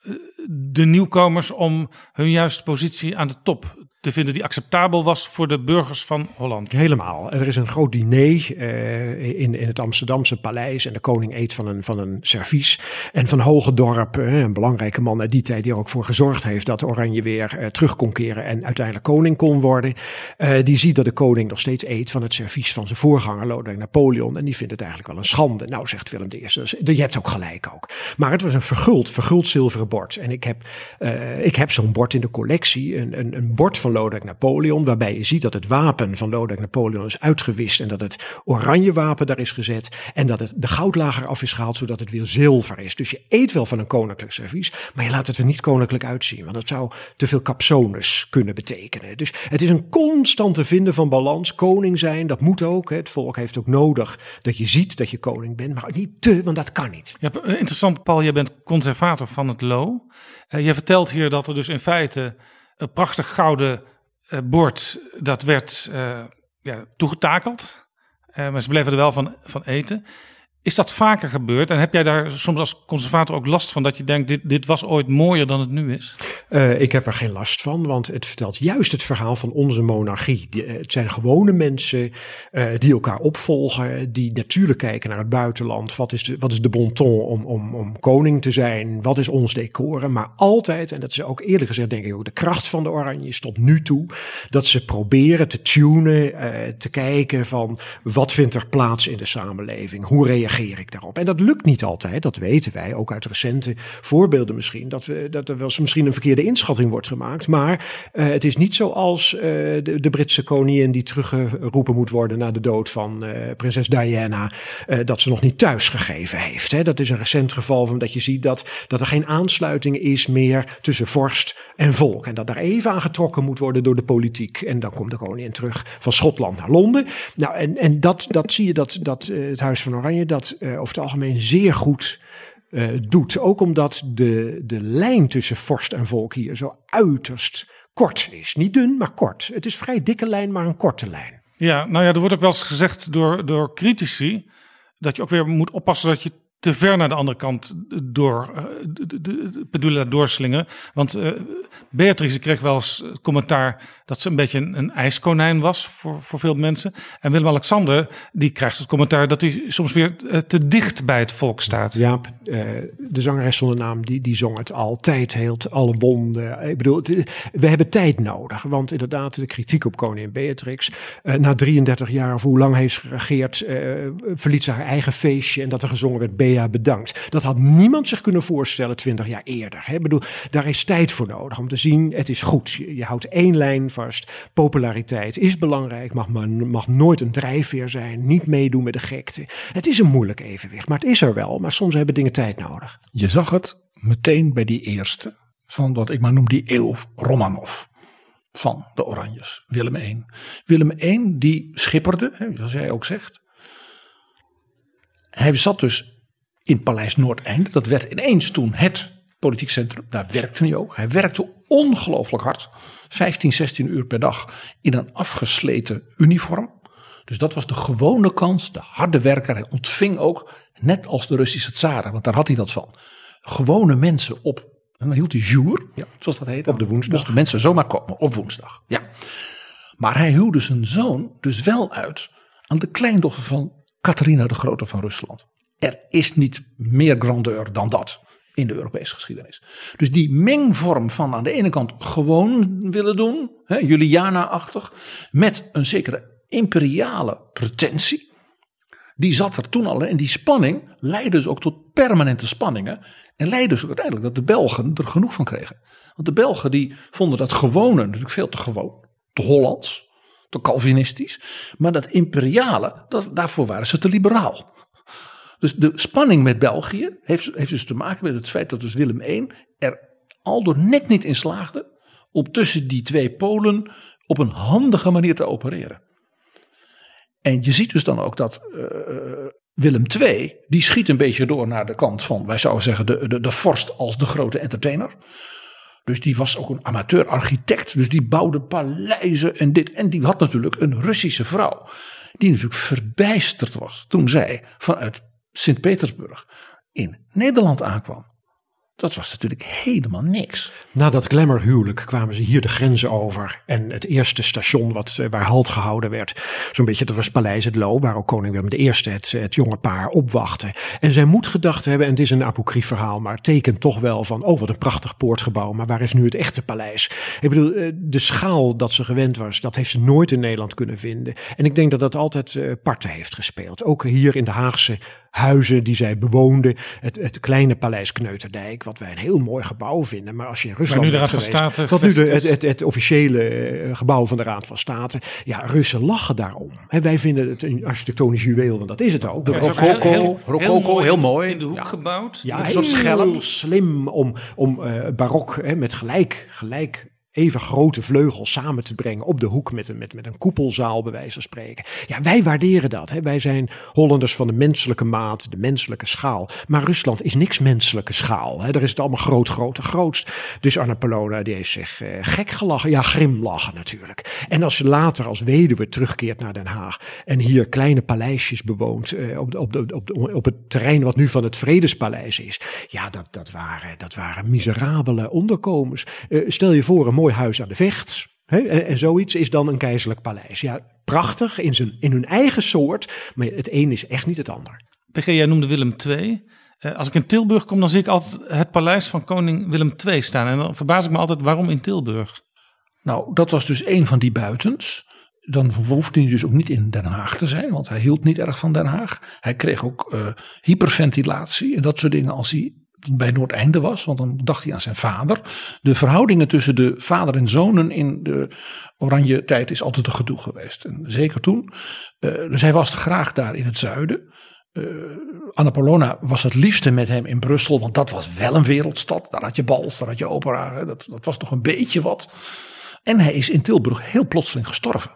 eh, de nieuwkomers om hun juiste positie aan de top te vinden die acceptabel was voor de burgers van Holland. Helemaal. Er is een groot diner uh, in, in het Amsterdamse paleis en de koning eet van een, van een servies. En van Hogendorp, uh, een belangrijke man uit die tijd die er ook voor gezorgd heeft dat Oranje weer uh, terug kon keren en uiteindelijk koning kon worden. die ziet dat de koning nog steeds eet van het servies van zijn voorganger Lodewijk Napoleon en die vindt het eigenlijk wel een schande. Nou, zegt Willem I, dus, je hebt ook gelijk ook. Maar het was een verguld, verguld zilveren bord. En ik heb, ik heb zo'n bord in de collectie, een, een, een bord van Lodewijk Napoleon, waarbij je ziet dat het wapen van Lodewijk Napoleon is uitgewist en dat het oranje wapen daar is gezet en dat het de goudlager af is gehaald zodat het weer zilver is. Dus je eet wel van een koninklijk servies, maar je laat het er niet koninklijk uitzien, want dat zou te veel capsones kunnen betekenen. Dus het is een constante vinden van balans. Koning zijn, dat moet ook. Het volk heeft ook nodig dat je ziet dat je koning bent, maar niet te, want dat kan niet. Ja, interessant, Paul. Jij bent conservator van het LO. Uh, je vertelt hier dat er dus in feite een prachtig gouden uh, bord, dat werd uh, ja, toegetakeld. Uh, maar ze bleven er wel van, van eten. Is dat vaker gebeurd? En heb jij daar soms als conservator ook last van dat je denkt: dit, dit was ooit mooier dan het nu is? Uh, ik heb er geen last van, want het vertelt juist het verhaal van onze monarchie. Die, het zijn gewone mensen uh, die elkaar opvolgen, die natuurlijk kijken naar het buitenland. Wat is de, wat is de bon ton om, om, om koning te zijn? Wat is ons decoren? Maar altijd, en dat is ook eerlijk gezegd, denk ik ook de kracht van de Oranjes tot nu toe, dat ze proberen te tunen, te kijken van wat vindt er plaats in de samenleving? Hoe reageert reageer ik daarop? En dat lukt niet altijd, dat weten wij, ook uit recente voorbeelden misschien, dat, we, dat er wel eens misschien een verkeerde inschatting wordt gemaakt. Maar uh, het is niet zoals uh, de, de Britse koningin die teruggeroepen moet worden na de dood van uh, prinses Diana, dat ze nog niet thuisgegeven heeft. Hè. Dat is een recent geval van dat je ziet dat, dat er geen aansluiting is meer tussen vorst en volk. En dat daar even aan getrokken moet worden door de politiek. En dan komt de koningin terug van Schotland naar Londen. Nou, en, en dat, dat zie je dat, dat het Huis van Oranje dat over het algemeen zeer goed uh, doet. Ook omdat de, de lijn tussen vorst en volk hier zo uiterst kort is. Niet dun, maar kort. Het is vrij dikke lijn, maar een korte lijn. Ja, nou ja, er wordt ook wel eens gezegd door, door critici dat je ook weer moet oppassen dat je te ver naar de andere kant door de, de, de doorslingen. Want uh, Beatrice kreeg wel eens commentaar dat ze een beetje een, een ijskonijn was voor, voor veel mensen. En Willem-Alexander die krijgt het commentaar dat hij soms weer uh, te dicht bij het volk staat. Ja, uh, de zangeres zonder naam die, die zong het altijd, heelt alle wonden. Ik bedoel, het, we hebben tijd nodig. Want inderdaad, de kritiek op koningin Beatrix. na 33 jaar of hoe lang heeft ze geregeerd, verliet ze haar eigen feestje. En dat er gezongen werd Bea bedankt. Dat had niemand zich kunnen voorstellen 20 jaar eerder. Hè? Ik bedoel, daar is tijd voor nodig om te zien, het is goed. Je, je houdt één lijn vast. Populariteit is belangrijk, mag, maar, mag nooit een drijfveer zijn. Niet meedoen met de gekte. Het is een moeilijk evenwicht, maar het is er wel. Maar soms hebben dingen tijd nodig. Je zag het meteen bij die eerste, van wat ik maar noem die eeuw Romanov van de Oranjes, Willem I. Willem I die schipperde, zoals jij ook zegt. Hij zat dus in Paleis Noordeinde. Dat werd ineens toen het politiek centrum. Daar werkte hij ook. Hij werkte ongelooflijk hard. 15, 16 uur per dag in een afgesleten uniform. Dus dat was de gewone kans, de harde werker. Hij ontving ook, net als de Russische tsaren, want daar had hij dat van. Gewone mensen op, en dan hield hij jour, ja, zoals dat heet. Op de woensdag. Mochten mensen zomaar komen, op woensdag. Ja. Maar hij huwde zijn zoon dus wel uit aan de kleindochter van Catharina de Grote van Rusland. Er is niet meer grandeur dan dat in de Europese geschiedenis. Dus die mengvorm van aan de ene kant gewoon willen doen, Juliana-achtig, met een zekere imperiale pretentie. Die zat er toen al en die spanning leidde dus ook tot permanente spanningen. En leidde dus uiteindelijk dat de Belgen er genoeg van kregen. Want de Belgen die vonden dat gewone natuurlijk veel te gewoon, te Hollands, te Calvinistisch. Maar dat imperiale, dat, daarvoor waren ze te liberaal. Dus de spanning met België heeft, heeft dus te maken met het feit dat dus Willem I er al door net niet in slaagde om tussen die twee polen op een handige manier te opereren. En je ziet dus dan ook dat uh, Willem II, die schiet een beetje door naar de kant van, wij zouden zeggen, de, de, de vorst als de grote entertainer. Dus die was ook een amateur-architect. Dus die bouwde paleizen en dit. En die had natuurlijk een Russische vrouw. Die natuurlijk verbijsterd was toen zij vanuit Sint-Petersburg in Nederland aankwam. Dat was natuurlijk helemaal niks. Na dat glamourhuwelijk kwamen ze hier de grenzen over. En het eerste station wat, eh, waar halt gehouden werd, zo'n beetje, dat was Paleis het Loo, waar ook koning Willem I het, het jonge paar opwachtte. En zij moet gedacht hebben, en het is een apocrief verhaal, maar tekent toch wel van, oh wat een prachtig poortgebouw, maar waar is nu het echte paleis? Ik bedoel, eh, de schaal dat ze gewend was, dat heeft ze nooit in Nederland kunnen vinden. En ik denk dat dat altijd parten heeft gespeeld. Ook hier in de Haagse huizen die zij bewoonden. Het, het kleine paleis Kneuterdijk, wat wij een heel mooi gebouw vinden. Maar als je in Rusland nu de Raad van State wat nu de, het, het, het, officiële eh, gebouw van de Raad van State. Ja, Russen lachen daarom. En wij vinden het een architectonisch juweel, want dat is het ook. De rococo, rococo, heel, mooi. In de hoek gebouwd. Ja, heel scherp. slim om, om uh, barok hè, met gelijk, gelijk even grote vleugels samen te brengen op de hoek met een, met, met een koepelzaal, bij wijze van spreken. Ja, wij waarderen dat. Hè. Wij zijn Hollanders van de menselijke maat, de menselijke schaal. Maar Rusland is niks menselijke schaal. Hè. Daar is het allemaal groot, groot grootst. Dus Anna Polona die heeft zich eh, gek gelachen. Ja, grimlachen natuurlijk. En als ze later als weduwe terugkeert naar Den Haag en hier kleine paleisjes bewoont eh, op, de, op, de, op het terrein wat nu van het Vredespaleis is. Ja, dat, dat, waren, dat waren miserabele onderkomens. Eh, stel je voor een mooi huis aan de vecht. Hè, en, en, zoiets is dan een keizerlijk paleis. Ja, prachtig in, zijn, in hun eigen soort, maar het een is echt niet het ander. PG, jij noemde Willem II. Uh, als ik in Tilburg kom, dan zie ik altijd het paleis van koning Willem II staan. En dan verbaas ik me altijd waarom in Tilburg. Nou, dat was dus een van die buitens dan hoefde hij dus ook niet in Den Haag te zijn, want hij hield niet erg van Den Haag. Hij kreeg ook uh, hyperventilatie en dat soort dingen als hij bij Noordeinde was, want dan dacht hij aan zijn vader. De verhoudingen tussen de vader en zonen in de oranje tijd is altijd een gedoe geweest. En zeker toen. Uh, dus hij was graag daar in het zuiden. Uh, Anna Polona was het liefste met hem in Brussel, want dat was wel een wereldstad. Daar had je bals, daar had je opera, dat, dat was toch een beetje wat. En hij is in Tilburg heel plotseling gestorven.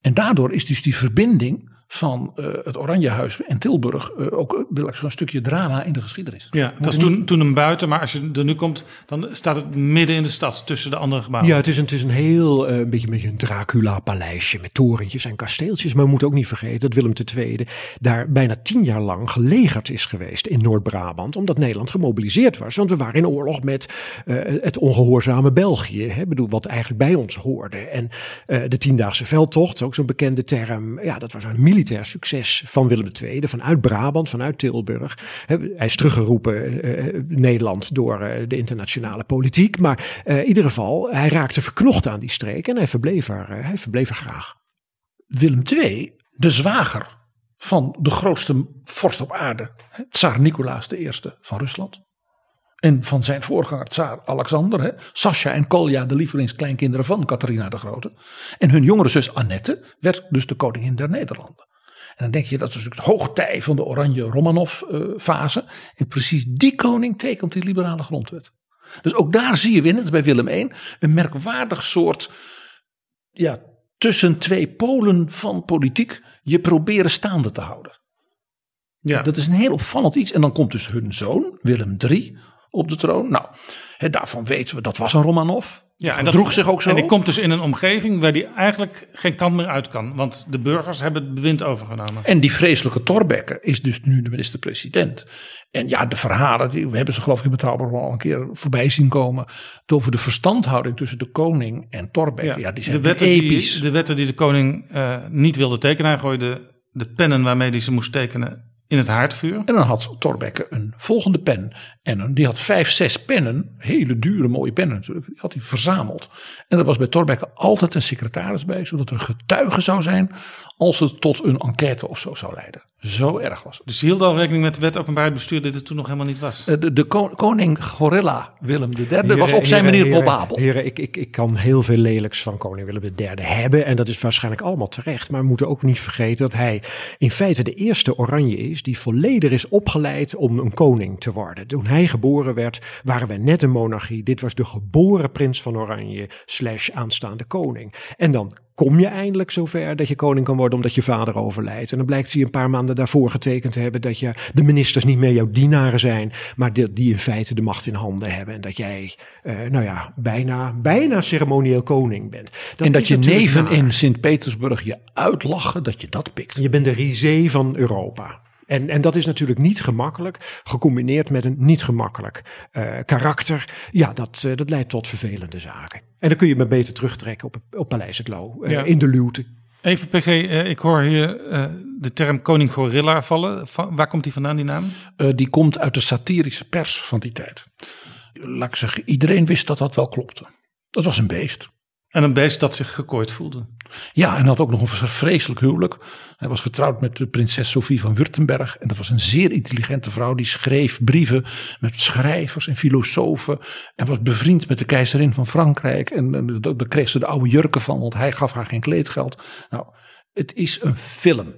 En daardoor is dus die verbinding van uh, het Oranjehuis en Tilburg uh, ook uh, zo'n stukje drama in de geschiedenis. Ja, het was toen, toen een buiten, maar als je er nu komt, dan staat het midden in de stad tussen de andere gebouwen. Ja, het is een, het is een heel een beetje, een beetje een Dracula-paleisje met torentjes en kasteeltjes. Maar we moeten ook niet vergeten dat Willem II daar bijna tien jaar lang gelegerd is geweest in Noord-Brabant, omdat Nederland gemobiliseerd was. Want we waren in oorlog met het ongehoorzame België, hè, bedoel, wat eigenlijk bij ons hoorde. En de Tiendaagse Veldtocht, ook zo'n bekende term, ja, dat was een militair succes van Willem II, vanuit Brabant, vanuit Tilburg. Hij is teruggeroepen uh, Nederland door uh, de internationale politiek, maar in ieder geval, hij raakte verknocht aan die streek en hij verbleef er, hij verbleef er graag. Willem II, de zwager van de grootste vorst op aarde, Tsar Nicolaas I van Rusland. En van zijn voorganger Tsaar Alexander, hè, Sascha en Kolja, de lievelingskleinkinderen van Catharina de Grote. En hun jongere zus Annette werd dus de koningin der Nederlanden. En dan denk je dat is natuurlijk het hoogtij van de Oranje Romanov-fase. en precies die koning tekent die liberale grondwet. Dus ook daar zie je weer, net bij Willem I, een merkwaardig soort ja, tussen twee polen van politiek je proberen staande te houden. Ja. Dat is een heel opvallend iets. En dan komt dus hun zoon, Willem III, op de troon. Nou, daarvan weten we dat was een Romanov. Ja, en dat droeg zich ook zo. En die komt dus in een omgeving waar die eigenlijk geen kant meer uit kan. Want de burgers hebben het bewind overgenomen. En die vreselijke Torbekke is dus nu de minister-president. En ja, de verhalen, die, we hebben ze geloof ik in Betrouwbaar al een keer voorbij zien komen. Over de verstandhouding tussen de koning en Torbekke. Ja, die zijn de wetten episch. Die, de wetten die de koning uh, niet wilde tekenen. Hij gooide de pennen waarmee hij ze moest tekenen in het haardvuur. En dan had Torbekke een volgende pen. En die had vijf, zes pennen. Hele dure, mooie pennen natuurlijk. Die had hij verzameld. En er was bij Torbekke altijd een secretaris bij. Zodat er een getuige zou zijn. Als het tot een enquête of zo zou leiden. Zo erg was. Dus hield al rekening met de wet openbaar bestuur. Dit het toen nog helemaal niet was. De, de koning Gorilla Willem III was op zijn manier probabel. Heren, ik, ik, ik kan heel veel lelijks van koning Willem III hebben. En dat is waarschijnlijk allemaal terecht. Maar we moeten ook niet vergeten dat hij in feite de eerste oranje is. Die volledig is opgeleid om een koning te worden. Toen hij geboren werd, waren we net een monarchie. Dit was de geboren prins van Oranje slash aanstaande koning. En dan kom je eindelijk zover dat je koning kan worden omdat je vader overlijdt. En dan blijkt hij een paar maanden daarvoor getekend te hebben dat je de ministers niet meer jouw dienaren zijn, maar die, die in feite de macht in handen hebben. En dat jij, uh, nou ja, bijna, bijna ceremonieel koning bent. Dat en dat je neven in Sint-Petersburg je uitlachen dat je dat pikt. Je bent de risée van Europa. En, en dat is natuurlijk niet gemakkelijk, gecombineerd met een niet gemakkelijk uh, karakter. Ja, dat, uh, dat leidt tot vervelende zaken. En dan kun je maar beter terugtrekken op, op Paleis het Loo, uh, ja. in de luwte. Even PG, ik hoor hier de term koning gorilla vallen. Waar komt die vandaan, die naam? die komt uit de satirische pers van die tijd. Laat ik zeggen, iedereen wist dat dat wel klopte. Dat was een beest. En een beest dat zich gekooid voelde. Ja, en had ook nog een vreselijk huwelijk. Hij was getrouwd met de prinses Sophie van Württemberg. En dat was een zeer intelligente vrouw. Die schreef brieven met schrijvers en filosofen. En was bevriend met de keizerin van Frankrijk. En, en daar kreeg ze de oude jurken van, want hij gaf haar geen kleedgeld. Nou, het is een film.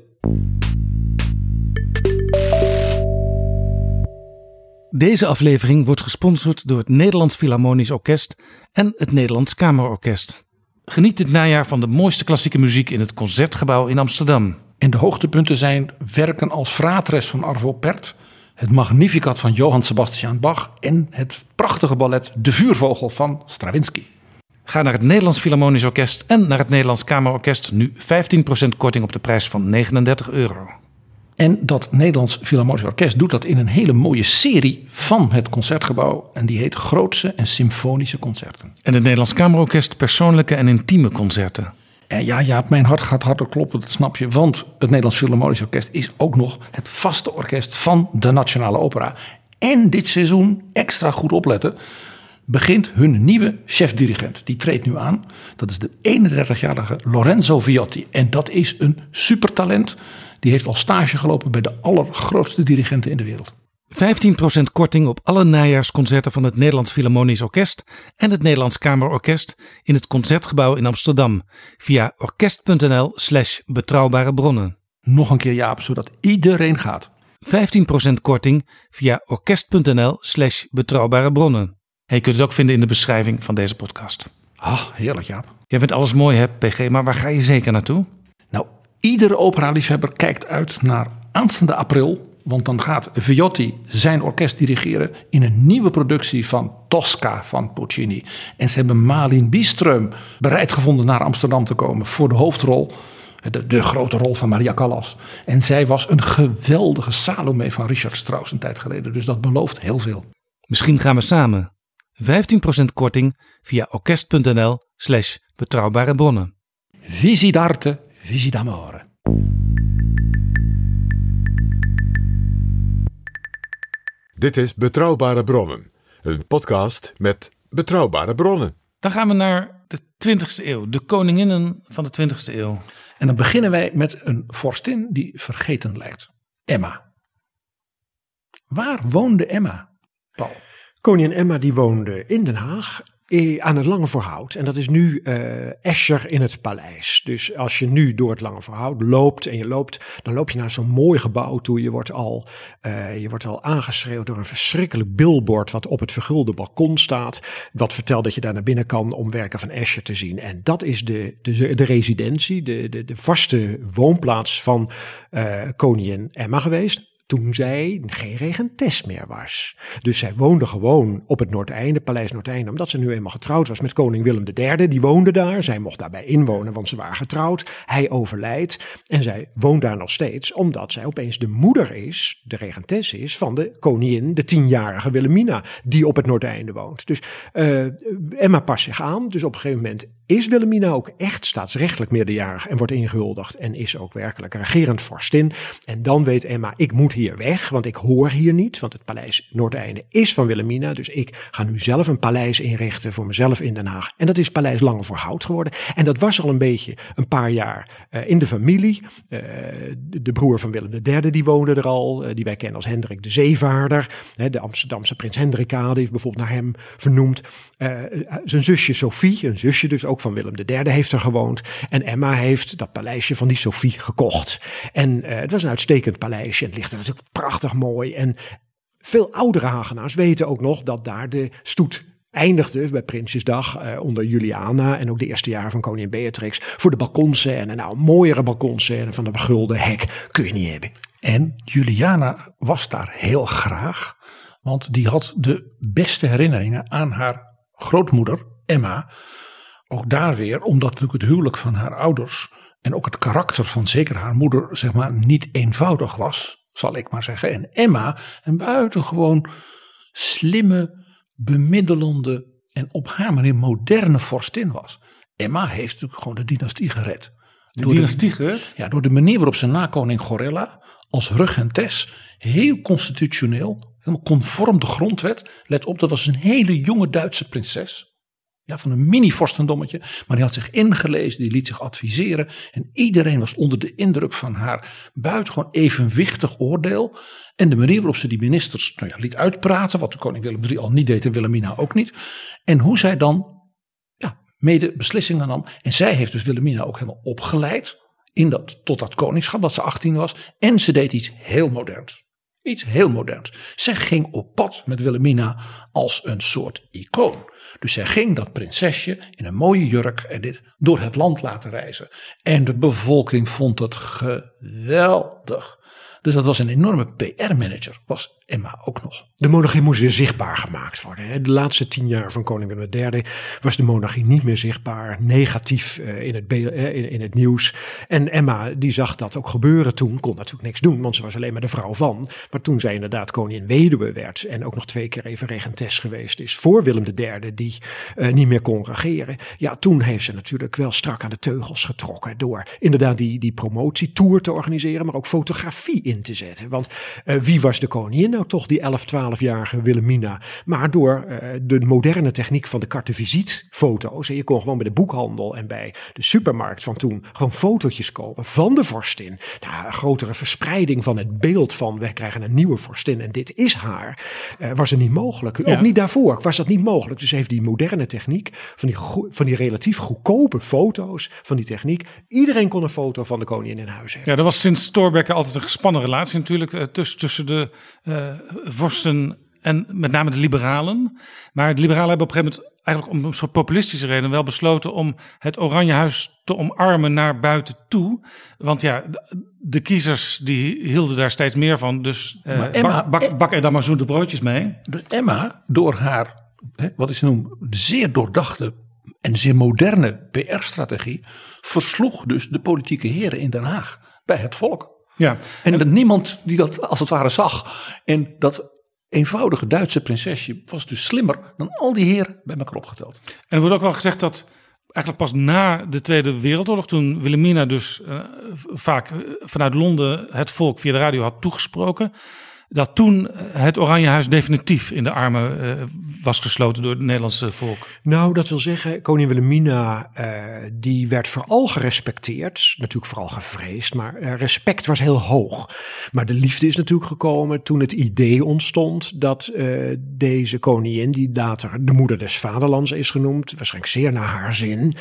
Deze aflevering wordt gesponsord door het Nederlands Philharmonisch Orkest en het Nederlands Kamerorkest. Geniet dit najaar van de mooiste klassieke muziek in het Concertgebouw in Amsterdam. En de hoogtepunten zijn werken als Fratres van Arvo Pärt, het Magnificat van Johann Sebastian Bach en het prachtige ballet De Vuurvogel van Stravinsky. Ga naar het Nederlands Philharmonisch Orkest en naar het Nederlands Kamerorkest. Nu 15% korting op de prijs van 39 euro. En dat Nederlands Philharmonisch Orkest doet dat in een hele mooie serie van het concertgebouw. En die heet Grootse en Symfonische Concerten. En het Nederlands Kamerorkest persoonlijke en intieme concerten. En ja, ja, mijn hart gaat harder kloppen, dat snap je. Want het Nederlands Philharmonisch Orkest is ook nog het vaste orkest van de Nationale Opera. En dit seizoen extra goed opletten. begint hun nieuwe chef-dirigent. Die treedt nu aan. Dat is de 31-jarige Lorenzo Viotti. En dat is een supertalent. Die heeft al stage gelopen bij de allergrootste dirigenten in de wereld. 15% korting op alle najaarsconcerten van het Nederlands Philharmonisch Orkest en het Nederlands Kamerorkest in het Concertgebouw in Amsterdam via orkest.nl/slash betrouwbare bronnen. Nog een keer Jaap, zodat iedereen gaat. 15% korting via orkest.nl/slash betrouwbare bronnen. je kunt het ook vinden in de beschrijving van deze podcast. Ah, heerlijk Jaap. Jij vindt alles mooi hè, PG, maar waar ga je zeker naartoe? Nou, iedere opera-liefhebber kijkt uit naar aanstaande april want dan gaat Viotti zijn orkest dirigeren in een nieuwe productie van Tosca van Puccini. En ze hebben Malin Bieström bereid gevonden naar Amsterdam te komen voor de hoofdrol. De, de, grote rol van Maria Callas. En zij was een geweldige Salome van Richard Strauss een tijd geleden. Dus dat belooft heel veel. Misschien gaan we samen. 15% korting via orkest.nl slash betrouwbare bronnen. Visi d'amore. Dit is Betrouwbare Bronnen, een podcast met betrouwbare bronnen. Dan gaan we naar de 20e eeuw, de koninginnen van de 20e eeuw. En dan beginnen wij met een vorstin die vergeten lijkt. Emma. Waar woonde Emma, Paul? Koningin Emma die woonde in Den Haag aan het Lange Voorhout. En dat is nu uh, Escher in het paleis. Dus als je nu door het Lange Voorhout loopt en je loopt, dan loop je naar zo'n mooi gebouw toe. Je wordt al, uh, je wordt al aangeschreeuwd door een verschrikkelijk billboard wat op het vergulde balkon staat. Wat vertelt dat je daar naar binnen kan om werken van Escher te zien. En dat is de, de, de residentie, de, de, de vaste woonplaats van koningin Emma geweest toen zij geen regentes meer was. Dus zij woonde gewoon op het Noordeinde, Paleis Noordeinde, omdat ze nu eenmaal getrouwd was met koning Willem III. Die woonde daar. Zij mocht daarbij inwonen, want ze waren getrouwd. Hij overlijdt en zij woont daar nog steeds, omdat zij opeens de moeder is, de regentes is, van de koningin, de tienjarige Wilhelmina, die op het Noordeinde woont. Dus uh, Emma past zich aan. Dus op een gegeven moment is Wilhelmina ook echt staatsrechtelijk meerderjarig en wordt ingehuldigd en is ook werkelijk regerend vorstin. En dan weet Emma, ik moet hier weg, want ik hoor hier niet, want het paleis Noordeinde is van Wilhelmina. Dus ik ga nu zelf een paleis inrichten voor mezelf in Den Haag. En dat is Paleis Lange voor Hout geworden. En dat was al een beetje een paar jaar uh, in de familie. Uh, de broer van Willem III, die woonde er al, uh, die wij kennen als Hendrik de Zeevaarder. de Amsterdamse prins Hendrika, die is bijvoorbeeld naar hem vernoemd. zijn zusje Sophie, een zusje dus ook van Willem III, heeft er gewoond. En Emma heeft dat paleisje van die Sophie gekocht. En het was een uitstekend paleisje. Het ligt er natuurlijk prachtig mooi. En veel oudere Hagenaars weten ook nog dat daar de stoet eindigde bij Prinsjesdag uh, onder Juliana en ook de eerste jaren van koningin Beatrix voor de balkonscène. Nou, mooiere balkonscène van de begulde hek kun je niet hebben. En Juliana was daar heel graag, want die had de beste herinneringen aan haar grootmoeder Emma. Ook daar weer, omdat natuurlijk het huwelijk van haar ouders en ook het karakter van zeker haar moeder, zeg maar, niet eenvoudig was zal ik maar zeggen. En Emma een buitengewoon slimme, bemiddelende en op haar manier moderne vorstin was. Emma heeft natuurlijk gewoon de dynastie gered. De door dynastie gered? Ja, door de manier waarop ze na koning Gorilla als regentes heel constitutioneel, helemaal conform de grondwet. Let op, dat was een hele jonge Duitse prinses. Ja, van een mini-vorstendommetje. Maar die had zich ingelezen, die liet zich adviseren. En iedereen was onder de indruk van haar buitengewoon evenwichtig oordeel. En de manier waarop ze die ministers nou ja, liet uitpraten. Wat de koning Willem III al niet deed en Wilhelmina ook niet. En hoe zij dan ja, mede beslissingen nam. En zij heeft dus Wilhelmina ook helemaal opgeleid. In dat, tot dat koningschap, dat ze 18 was. En ze deed iets heel moderns. Iets heel moderns. Zij ging op pad met Wilhelmina als een soort icoon. Dus zij ging dat prinsesje in een mooie jurk en dit door het land laten reizen. En de bevolking vond het geweldig. Dus dat was een enorme PR-manager, was Emma ook nog. De monarchie moest weer zichtbaar gemaakt worden. De laatste tien jaar van koning Willem III was de monarchie niet meer zichtbaar, negatief eh, in het, eh, in het nieuws. En Emma die zag dat ook gebeuren toen, kon natuurlijk niks doen, want ze was alleen maar de vrouw van. Maar toen zij inderdaad koningin weduwe werd en ook nog twee keer even regentes geweest is voor Willem III, die uh, niet meer kon regeren. Ja, toen heeft ze natuurlijk wel strak aan de teugels getrokken door inderdaad die, die promotietour te organiseren, maar ook fotografie in te zetten. Want wie was de koningin nou toch, die 11, 12-jarige Wilhelmina? Maar door uh, de moderne techniek van de carte visite foto's. En je kon gewoon bij de boekhandel en bij de supermarkt van toen gewoon fotootjes kopen van de vorstin. Nou, een grotere verspreiding van het beeld van wij krijgen een nieuwe vorstin en dit is haar. Uh, was er niet mogelijk. Ja. Ook niet daarvoor was dat niet mogelijk. Dus heeft die moderne techniek van die, van die relatief goedkope foto's van die techniek. Iedereen kon een foto van de koningin in huis hebben. Ja, er was sinds Thorbecke altijd een gespannen relatie natuurlijk uh, tussen, tussen de uh, vorsten en met name de liberalen. Maar de liberalen hebben op een gegeven moment eigenlijk om een soort populistische reden wel besloten om het Oranje Huis te omarmen naar buiten toe. Want ja, de kiezers die hielden daar steeds meer van. Dus uh, Emma, bak, bak, bak er dan maar zoete broodjes mee. Dus Emma, door haar, hè, wat is ze noemen, zeer doordachte en zeer moderne PR-strategie, versloeg dus de politieke heren in Den Haag bij het volk. Ja. En, en niemand die dat als het ware zag. En dat eenvoudige Duitse prinsesje was dus slimmer dan al die heren bij elkaar opgeteld. En er wordt ook wel gezegd dat eigenlijk pas na de Tweede Wereldoorlog, toen Wilhelmina dus uh, vaak vanuit Londen het volk via de radio had toegesproken, dat toen het Oranje Huis definitief in de armen uh, was gesloten door het Nederlandse volk? Nou, dat wil zeggen, koningin Wilhelmina, uh, die werd vooral gerespecteerd. Natuurlijk vooral gevreesd, maar respect was heel hoog. Maar de liefde is natuurlijk gekomen toen het idee ontstond dat deze koningin, die later de moeder des vaderlands is genoemd, waarschijnlijk zeer naar haar zin,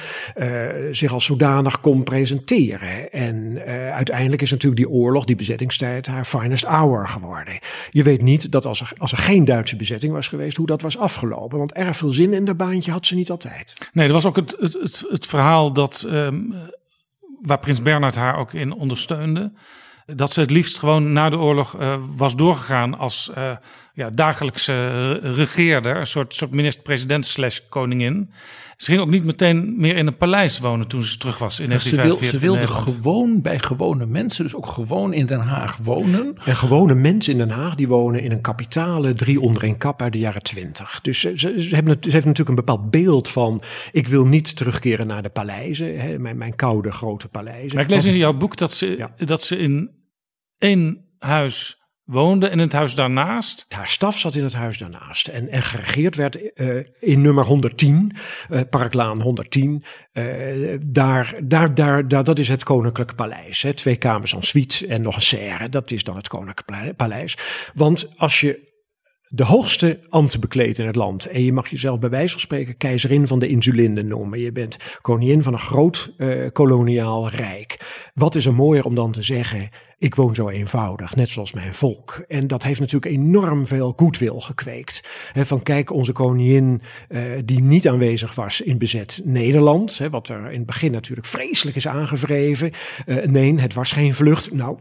zich als zodanig kon presenteren. En uiteindelijk is natuurlijk die oorlog, die bezettingstijd, haar finest hour geworden. Je weet niet dat als er, als er geen Duitse bezetting was geweest, hoe dat was afgelopen. Want erg veel zin in dat baantje had ze niet altijd. Nee, er was ook het, het, het, verhaal dat, um, waar prins Bernhard haar ook in ondersteunde. Dat ze het liefst gewoon na de oorlog uh, was doorgegaan als uh, ja, dagelijkse regeerder. Een soort, soort minister-president slash koningin. Ze ging ook niet meteen meer in een paleis wonen toen ze terug was in 1945. Ze, wil, ze wilde gewoon bij gewone mensen, dus ook gewoon in Den Haag wonen. En gewone mensen in Den Haag die wonen in een kapitale drie onder één kap uit de jaren twintig. Dus ze, ze, ze, hebben, ze heeft natuurlijk een bepaald beeld van ik wil niet terugkeren naar de paleizen, hè, mijn, mijn koude grote paleizen. Maar ik lees in jouw boek dat ze, ja. dat ze in één huis woonde in het huis daarnaast. Haar staf zat in het huis daarnaast. En, en geregeerd werd uh, in nummer 110, uh, Parklaan 110. Uh, daar, daar, daar, daar, dat is het Koninklijk Paleis. Hè. Twee kamers en suites en nog een serre. Dat is dan het Koninklijk Paleis. Want als je de hoogste ambt bekleedt in het land. En je mag jezelf bij wijze van spreken keizerin van de insulinden noemen. Je bent koningin van een groot uh, koloniaal rijk. Wat is er mooier om dan te zeggen, ik woon zo eenvoudig, net zoals mijn volk. En dat heeft natuurlijk enorm veel goedwil gekweekt. Van kijk, onze koningin uh, die niet aanwezig was in bezet Nederland. Wat er in het begin natuurlijk vreselijk is aangevreven. Uh, nee, het was geen vlucht. Nou,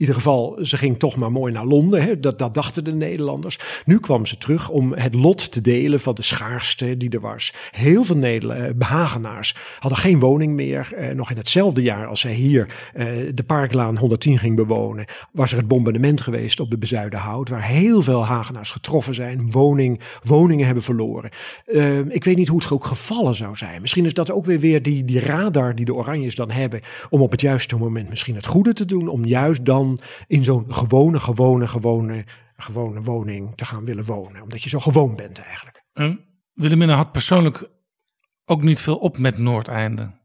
ieder geval, ze ging toch maar mooi naar Londen. Hè? Dat, dat dachten de Nederlanders. Nu kwam ze terug om het lot te delen van de schaarste die er was. Heel veel Nederlanders, behagenaars hadden geen woning meer. Eh, nog in hetzelfde jaar als zij hier eh, de Parklaan 110 ging bewonen, was er het bombardement geweest op de Bezuidenhout, waar heel veel Hagenaars getroffen zijn, woning, woningen hebben verloren. Uh, ik weet niet hoe het ook gevallen zou zijn. Misschien is dat ook weer, weer die, die radar die de Oranjes dan hebben, om op het juiste moment misschien het goede te doen, om juist dan in zo'n gewone, gewone, gewone, gewone woning te gaan willen wonen. Omdat je zo gewoon bent eigenlijk. En Wilhelmina had persoonlijk ook niet veel op met Noordeinde.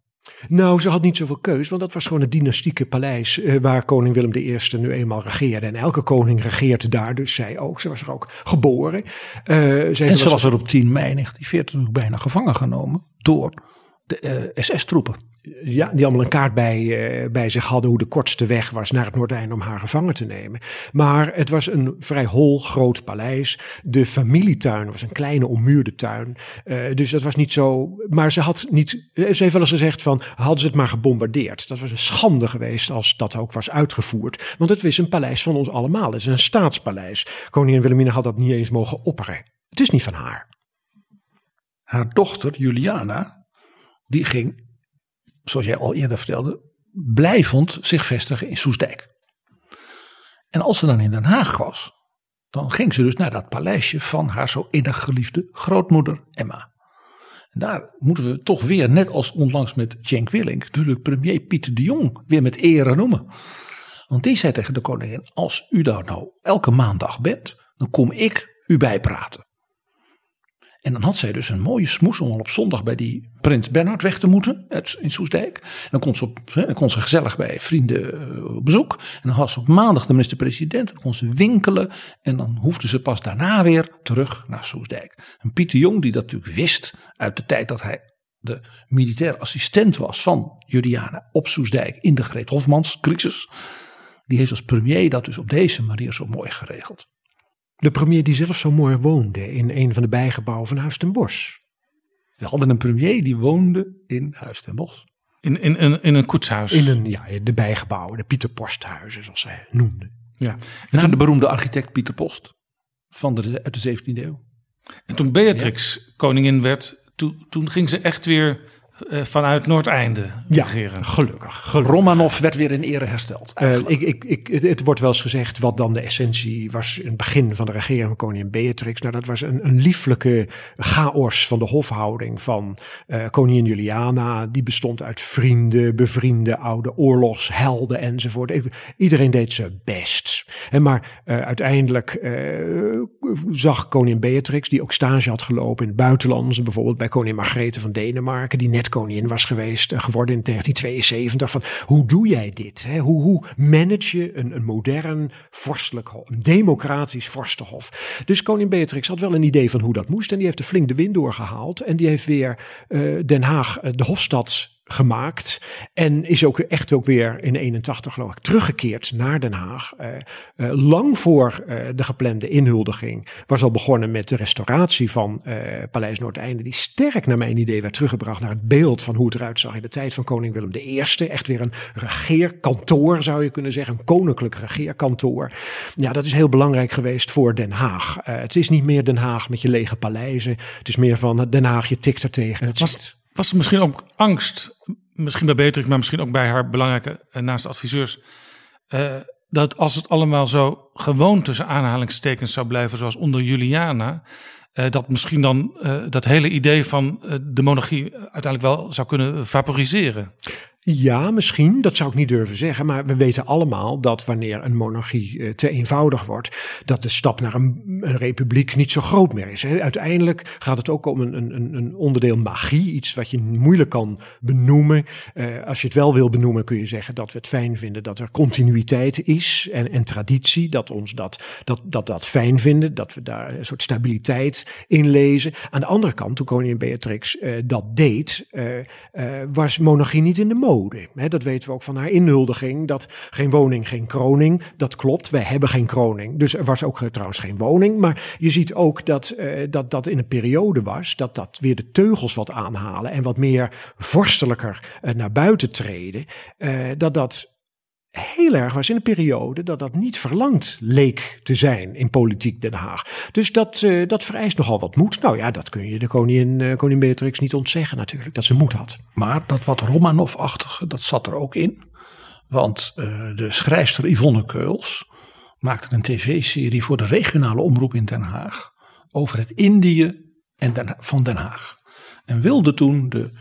Nou, ze had niet zoveel keus, want dat was gewoon het dynastieke paleis eh, waar koning Willem I nu eenmaal regeerde. En elke koning regeert daar, dus zij ook. Ze was er ook geboren. Uh, en ze was er op 10 mei 1940 bijna gevangen genomen door de uh, SS-troepen ja, die allemaal een kaart bij, uh, bij zich hadden hoe de kortste weg was naar het Noordeinde om haar gevangen te nemen. Maar het was een vrij hol groot paleis. De familietuin was een kleine ommuurde tuin. Uh, dus dat was niet zo. Maar ze had niet. Ze heeft wel eens gezegd van hadden ze het maar gebombardeerd. Dat was een schande geweest als dat ook was uitgevoerd. Want het is een paleis van ons allemaal. Het is een staatspaleis. Koningin Wilhelmina had dat niet eens mogen opperen. Het is niet van haar. Haar dochter Juliana, die ging zoals jij al eerder vertelde, blijvend zich vestigen in Soesdijk. En als ze dan in Den Haag was, dan ging ze dus naar dat paleisje van haar zo innig geliefde grootmoeder Emma. En daar moeten we toch weer, net als onlangs met Cenk Willink, natuurlijk premier Pieter de Jong weer met ere noemen. Want die zei tegen de koningin: Als u daar nou elke maandag bent, dan kom ik u bijpraten. En dan had zij dus een mooie smoes om al op zondag bij die prins Bernhard weg te moeten in Soesdijk. En dan kon ze, op, hè, kon ze gezellig bij vrienden eh, op bezoek. En dan had ze op maandag de minister-president. Dan kon ze winkelen. En dan hoefde ze pas daarna weer terug naar Soesdijk. En Pieter Jong, die dat natuurlijk wist uit de tijd dat hij de militair assistent was van Juliana op Soesdijk in de Greet Hofmans crisis. Die heeft als premier dat dus op deze manier zo mooi geregeld. De premier die zelf zo mooi woonde in een van de bijgebouwen van Huis ten Bosch. We hadden een premier die woonde in Huis ten Bosch. In, in, in, in een koetshuis. In een, ja, de bijgebouwen, de Pieter Posthuizen zoals zij noemden. Ja. En toen de beroemde architect Pieter Post van de, uit de 17e eeuw. En toen Beatrix koningin werd, toen, toen ging ze echt weer uh, vanuit Noordeinde regeren. Ja, gelukkig, gelukkig. Romanov werd weer in ere hersteld. Uh, ik, ik, ik, het, het, wordt wel eens gezegd wat dan de essentie was in het begin van de regering van koningin Beatrix. Nou, dat was een, een lieflijke chaos van de hofhouding van uh, koningin Juliana. Die bestond uit vrienden, bevriende, oude oorlogshelden enzovoort. Iedereen deed zijn best. En maar uiteindelijk zag koningin Beatrix, die ook stage had gelopen in het buitenland. Bijvoorbeeld bij koningin Margrethe van Denemarken, die net koningin was geweest, eh, geworden in 1972. Van hoe doe jij dit? Hoe, hoe manage je een, een modern vorstelijk hof, een democratisch vorstenhof? Dus koningin Beatrix had wel een idee van hoe dat moest. En die heeft er flink de wind doorgehaald. En die heeft weer uh, Den Haag, uh, de hofstad gemaakt. En is ook echt ook weer in 81 geloof ik teruggekeerd naar Den Haag. Uh, uh, lang voor uh, de geplande inhuldiging was al begonnen met de restauratie van Paleis Noordeinde. Die sterk naar mijn idee werd teruggebracht naar het beeld van hoe het eruit zag in de tijd van koning Willem I. Echt weer een regeerkantoor zou je kunnen zeggen. Een koninklijk regeerkantoor. Ja, dat is heel belangrijk geweest voor Den Haag. het is niet meer Den Haag met je lege paleizen. Het is meer van Den Haag, je tikt er tegen. Het was, was er misschien ook angst, misschien bij Beatrix, maar misschien ook bij haar belangrijke uh, naaste adviseurs, uh, dat als het allemaal zo gewoon tussen aanhalingstekens zou blijven zoals onder Juliana, uh, dat misschien dan dat hele idee van de monarchie uiteindelijk wel zou kunnen vaporiseren. Ja, misschien. Dat zou ik niet durven zeggen. Maar we weten allemaal dat wanneer een monarchie uh, te eenvoudig wordt, dat de stap naar een, republiek niet zo groot meer is. Uiteindelijk gaat het ook om een, een, een, onderdeel magie, iets wat je moeilijk kan benoemen. Uh, als je het wel wil benoemen, kun je zeggen dat we het fijn vinden dat er continuïteit is en, en traditie, dat ons dat, dat, dat, dat fijn vinden, dat we daar een soort stabiliteit in lezen. Aan de andere kant, toen koningin Beatrix uh, dat deed, was monarchie niet in de mode. Dat weten we ook van haar inhuldiging. Dat geen woning, geen kroning. Dat klopt, wij hebben geen kroning. Dus er was ook trouwens geen woning. Maar je ziet ook dat uh, dat, dat in een periode was dat dat weer de teugels wat aanhalen. En wat meer vorstelijker uh, naar buiten treden. Dat dat heel erg was in een periode dat dat niet verlangd leek te zijn in politiek Den Haag. Dus dat, uh, dat vereist nogal wat moed. Nou ja, dat kun je de koningin, uh, koningin Beatrix niet ontzeggen natuurlijk, dat ze moed had. Maar dat wat Romanov-achtige, dat zat er ook in. Want uh, de schrijfster Yvonne Keuls maakte een tv-serie voor de regionale omroep in Den Haag over het Indië en van Den Haag. En wilde toen de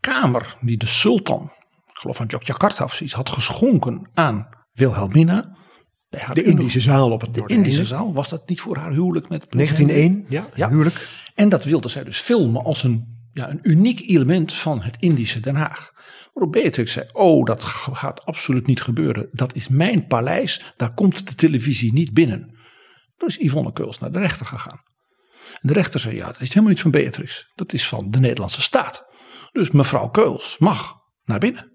kamer die de sultan geloof van Yogyakarta of zoiets, had geschonken aan Wilhelmina. Bij haar de Indische zaal op het De Indische zaal, was dat niet voor haar huwelijk met 1901, ja, ja, huwelijk. En dat wilde zij dus filmen als een, ja, een uniek element van het Indische Den Haag. Waarop Beatrix zei, oh dat gaat absoluut niet gebeuren. Dat is mijn paleis, daar komt de televisie niet binnen. Toen is Yvonne Keuls naar de rechter gegaan. En de rechter zei, ja dat is helemaal niet van Beatrix. Dat is van de Nederlandse staat. Dus mevrouw Keuls mag naar binnen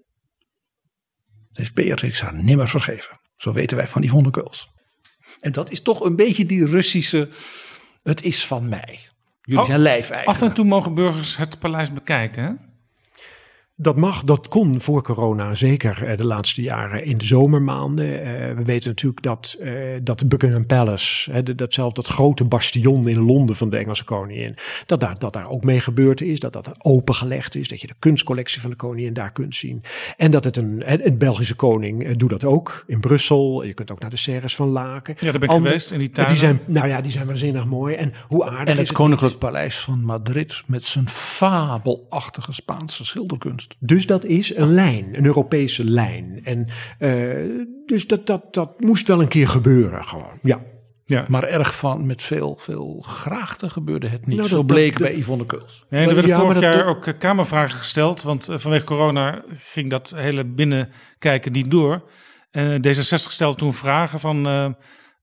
heeft Beatrix haar nimmer vergeven. Zo weten wij van die hondenkeuls. En dat is toch een beetje die Russische, het is van mij. Jullie oh, zijn. Af en toe mogen burgers het paleis bekijken, hè? Dat mag, dat kon voor corona zeker eh, de laatste jaren in de zomermaanden. Uh, we weten natuurlijk dat, uh, dat Buckingham Palace, hè, datzelfde dat grote bastion in Londen van de Engelse koningin, dat daar, dat daar ook mee gebeurd is, dat dat opengelegd is, dat je de kunstcollectie van de koningin daar kunt zien. En dat het een, een Belgische koning doet dat ook in Brussel. Je kunt ook naar de serres van Laken. Ja, daar ben ik Ander, geweest in die tuinen. Die zijn, nou ja, die zijn waanzinnig mooi. En hoe aardig En het, is Koninklijk Paleis van Madrid met zijn fabelachtige Spaanse schilderkunst. Toekomst. Dus dat is een lijn, een Europese lijn. En uh, dus dat, dat, dat moest wel een keer gebeuren gewoon, ja. Ja. Maar erg van met veel, veel graagte gebeurde het niet. Nou, Zo bleek bij Yvonne Keuls. Ja, er werden ja, vorig jaar ook Kamervragen gesteld. Want vanwege corona ging dat hele binnenkijken niet door. En D66 stelde toen vragen van... Uh,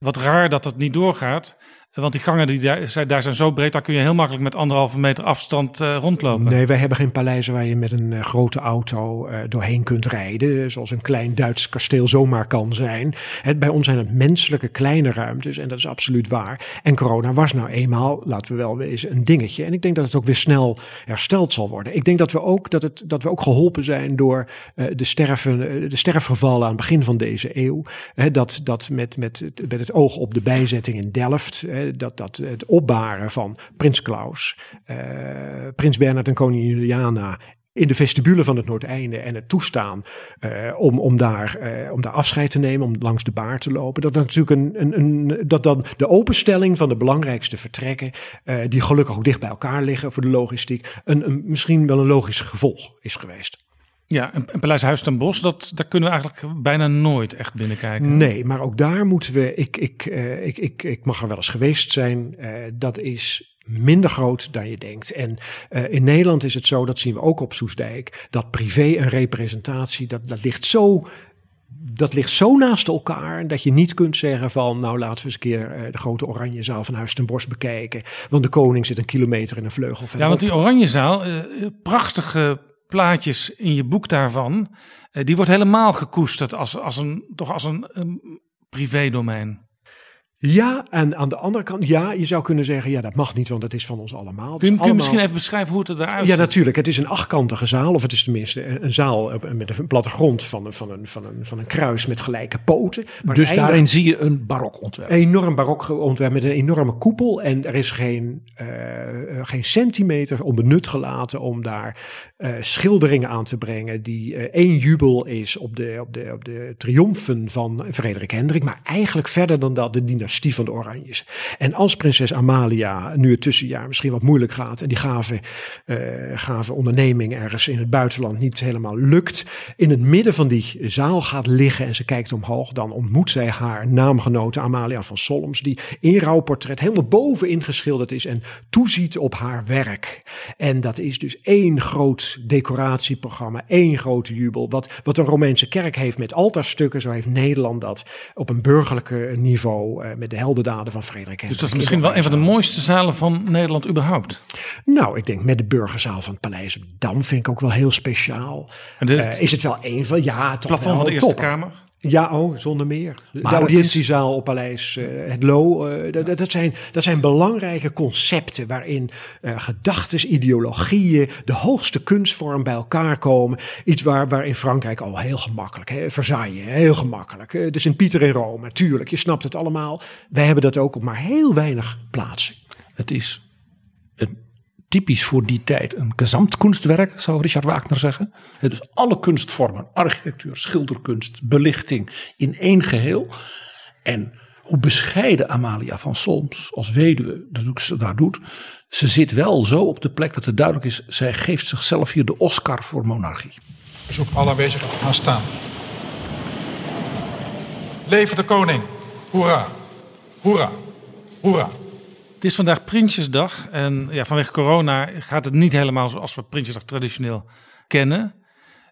wat raar dat dat niet doorgaat. Want die gangen die daar, daar zijn zo breed, daar kun je heel makkelijk met anderhalve meter afstand uh, rondlopen. Nee, wij hebben geen paleizen waar je met een uh, grote auto uh, doorheen kunt rijden. Zoals een klein Duits kasteel zomaar kan zijn. Bij ons zijn het menselijke kleine ruimtes en dat is absoluut waar. En corona was nou eenmaal, laten we wel wezen, een dingetje. En ik denk dat het ook weer snel hersteld zal worden. Ik denk dat we ook, dat het, dat we ook geholpen zijn door de, sterven, de sterfgevallen aan het begin van deze eeuw. dat, dat met, met, met het oog op de bijzetting in Delft dat, dat het opbaren van Prins Klaus, uh, Prins Bernhard en koningin Juliana in de vestibule van het Noordeinde en het toestaan uh, om, om, daar, uh, om daar afscheid te nemen, om langs de baar te lopen. Dat dat natuurlijk een, een, een, dat dan de openstelling van de belangrijkste vertrekken, die gelukkig ook dicht bij elkaar liggen voor de logistiek, een, een, misschien wel een logisch gevolg is geweest. Ja, en Paleis Huis ten Bos, dat, daar kunnen we eigenlijk bijna nooit echt binnenkijken. Nee, maar ook daar moeten we, ik, ik, uh, ik, ik, ik mag er wel eens geweest zijn, uh, dat is minder groot dan je denkt. En uh, in Nederland is het zo, dat zien we ook op Soesdijk, dat privé en representatie, dat, dat ligt zo dat ligt zo naast elkaar dat je niet kunt zeggen van nou laten we eens een keer de grote Oranjezaal van Huis ten Bos bekijken. Want de koning zit een kilometer in een vleugel Ja, want die Oranjezaal, prachtige plaatjes in je boek daarvan, uh, die wordt helemaal gekoesterd als, als een, toch als een, een privédomein. Ja, en aan de andere kant, ja, je zou kunnen zeggen, ja, dat mag niet, want dat is van ons allemaal. Kun, je misschien even beschrijven hoe het eruit ziet? Ja, natuurlijk. Het is een achtkantige zaal, of het is tenminste een zaal met een platte grond van, van, een, van, een, van een kruis met gelijke poten. Maar dus daarin zie je een barok ontwerp. Enorm barok ontwerp met een enorme koepel. En er is geen, uh, geen centimeter onbenut gelaten om daar uh, schilderingen aan te brengen. Die uh, één jubel is op de, op, de, op de triomfen van Frederik Hendrik. Maar eigenlijk verder dan dat de dynastie dynastie van de Oranjes. En als prinses Amalia nu het tussenjaar misschien wat moeilijk gaat en die gave, uh, gave onderneming ergens in het buitenland niet helemaal lukt, in het midden van die zaal gaat liggen en ze kijkt omhoog, dan ontmoet zij haar naamgenote Amalia van Solms, die in rouwportret helemaal bovenin geschilderd is en toeziet op haar werk. En dat is dus één groot decoratieprogramma, één grote jubel. Wat, wat een Romeinse kerk heeft met altaarstukken, zo heeft Nederland dat op een burgerlijke niveau uh, met de heldendaden van Frederik Dus dat is misschien wel een van de mooiste zalen van Nederland überhaupt. Nou, ik denk met de burgerzaal van het Paleis op Dam vind ik ook wel heel speciaal. En uh, is het wel een van, ja, toch plafond wel van de Eerste Kamer? Ja, oh, zonder meer. De audiëntiezaal op Paleis uh, Het Lo. Uh, dat, dat, zijn, dat zijn belangrijke concepten waarin uh, gedachten, ideologieën, de hoogste kunstvorm bij elkaar komen. Iets waar, waar in Frankrijk al heel gemakkelijk, hè, Versailles, heel gemakkelijk. de Sint-Pieter in Rome, natuurlijk, je snapt het allemaal. Wij hebben dat ook op maar heel weinig plaatsen. Het is typisch voor die tijd een gezamtkunstwerk, zou Richard Wagner zeggen. Dus alle kunstvormen, architectuur, schilderkunst, belichting in één geheel. En hoe bescheiden Amalia van Solms als weduwe dat daar doet. Ze zit wel zo op de plek dat het duidelijk is, zij geeft zichzelf hier de Oscar voor monarchie. Verzoek alle aanwezigen te gaan staan. Leven de koning. Hoera. Hoera. Hoera. Het is vandaag Prinsjesdag en ja, vanwege corona gaat het niet helemaal zoals we Prinsjesdag traditioneel kennen.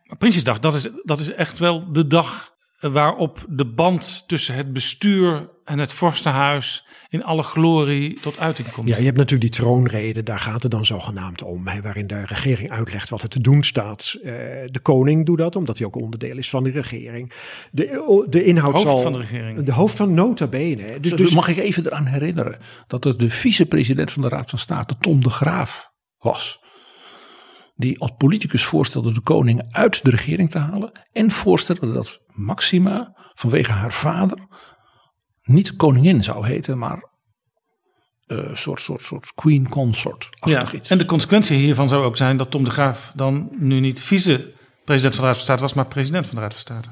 Maar Prinsjesdag, dat is, dat is echt wel de dag waarop de band tussen het bestuur en het vorstenhuis in alle glorie tot uiting komt. Ja, je hebt natuurlijk die troonrede, daar gaat het dan zogenaamd om, hè, waarin de regering uitlegt wat er te doen staat. Uh, de koning doet dat, omdat hij ook onderdeel is van de regering. De, de inhoud hoofd zal... van de regering. De hoofd van nota bene. Dus, dus mag ik even eraan herinneren dat het de vicepresident van de Raad van State, Tom de Graaf, was die als politicus voorstelde de koning uit de regering te halen. En voorstelde dat Maxima vanwege haar vader niet koningin zou heten, maar een uh, soort, soort, soort queen consort. Ja, iets. En de consequentie hiervan zou ook zijn dat Tom de Graaf dan nu niet vice-president van de Raad van State was, maar president van de Raad van State.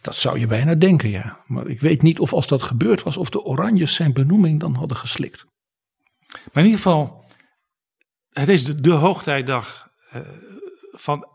Dat zou je bijna denken, ja. Maar ik weet niet of als dat gebeurd was, of de Oranjes zijn benoeming dan hadden geslikt. Maar in ieder geval, het is de, de hoogtijdag uh, van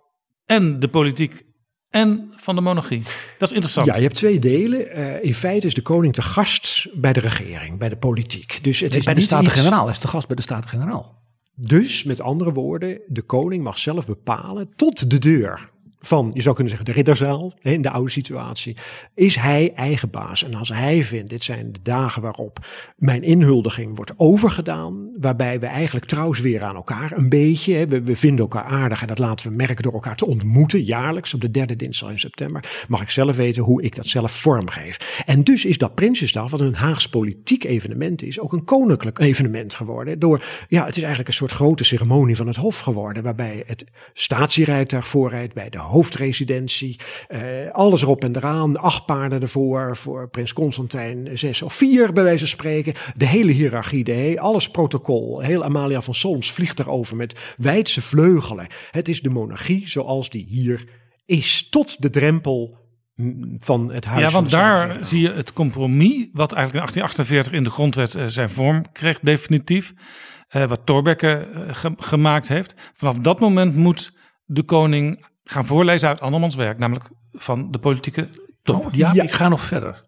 en de politiek en van de monarchie. Dat is interessant. Ja, je hebt twee delen. Eh, in feite is de koning te gast bij de regering, bij de politiek. Dus het is bij de Staten-Generaal. Hij is de gast bij de Staten-Generaal. Dus met andere woorden, de koning mag zelf bepalen tot de deur van, je zou kunnen zeggen, de ridderzaal, in de oude situatie, is hij eigen baas. En als hij vindt, dit zijn de dagen waarop mijn inhuldiging wordt overgedaan, waarbij we eigenlijk trouw weer aan elkaar een beetje, we vinden elkaar aardig en dat laten we merken door elkaar te ontmoeten, jaarlijks op de derde dinsdag in september, mag ik zelf weten hoe ik dat zelf vormgeef. En dus is dat Prinsjesdag, wat een Haags politiek evenement is, ook een koninklijk evenement geworden. Door, ja, het is eigenlijk een soort grote ceremonie van het Hof geworden, waarbij het statierijtuig voorrijdt bij de hoofdresidentie. Uh, alles erop en eraan. Acht paarden ervoor. Voor prins Constantijn zes of vier, bij wijze van spreken. De hele hiërarchie, de he, alles protocol. Heel Amalia van Solms vliegt erover met wijdse vleugelen. Het is de monarchie zoals die hier is. Tot de drempel van het huis. Ja, want daar zie je het compromis, wat eigenlijk in 1848 in de grondwet uh, zijn vorm kreeg, definitief. Uh, wat Thorbecke ge gemaakt heeft. Vanaf dat moment moet de koning gaan voorlezen uit andermans werk, namelijk van de politieke top. Ja, ik ga nog verder.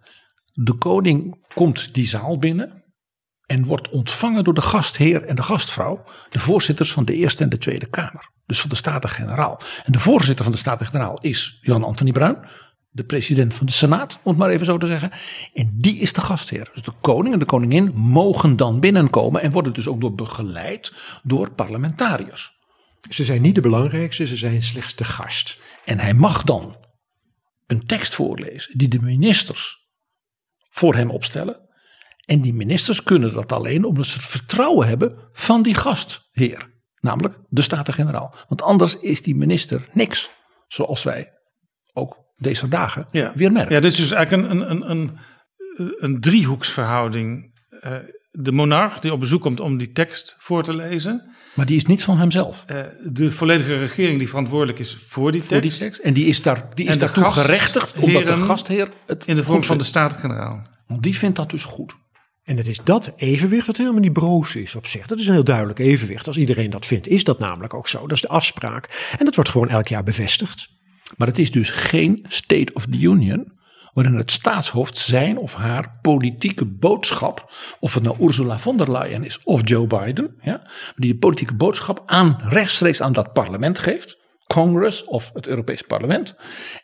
De koning komt die zaal binnen en wordt ontvangen door de gastheer en de gastvrouw, de voorzitters van de Eerste en de Tweede Kamer. Dus van de Staten-Generaal. En de voorzitter van de Staten-Generaal is Jan Anthony Bruin, de president van de Senaat, om het maar even zo te zeggen. En die is de gastheer. Dus de koning en de koningin mogen dan binnenkomen en worden dus ook door begeleid door parlementariërs. Ze zijn niet de belangrijkste, ze zijn slechts de gast. En hij mag dan een tekst voorlezen die de ministers voor hem opstellen. En die ministers kunnen dat alleen omdat ze het vertrouwen hebben van die gastheer. Namelijk de Staten-Generaal. Want anders is die minister niks. Zoals wij ook deze dagen ja. weer merken. Ja, dit is dus eigenlijk een, een, een, een driehoeksverhouding. Uh, de monarch die op bezoek komt om die tekst voor te lezen. Maar die is niet van hemzelf. Uh, de volledige regering die verantwoordelijk is voor die voor tekst. Die tekst. En die is, daar, die is daartoe gerechtigd omdat de gastheer het In de vorm van de Staten-Generaal. Want die vindt dat dus goed. En het is dat evenwicht wat helemaal niet broos is op zich. Dat is een heel duidelijk evenwicht. Als iedereen dat vindt, is dat namelijk ook zo. Dat is de afspraak. En dat wordt gewoon elk jaar bevestigd. Maar het is dus geen State of the Union waarin het staatshoofd zijn of haar politieke boodschap, of het nou Ursula von der Leyen is of Joe Biden, ja, die de politieke boodschap aan rechtstreeks aan dat parlement geeft, Congress of het Europees Parlement,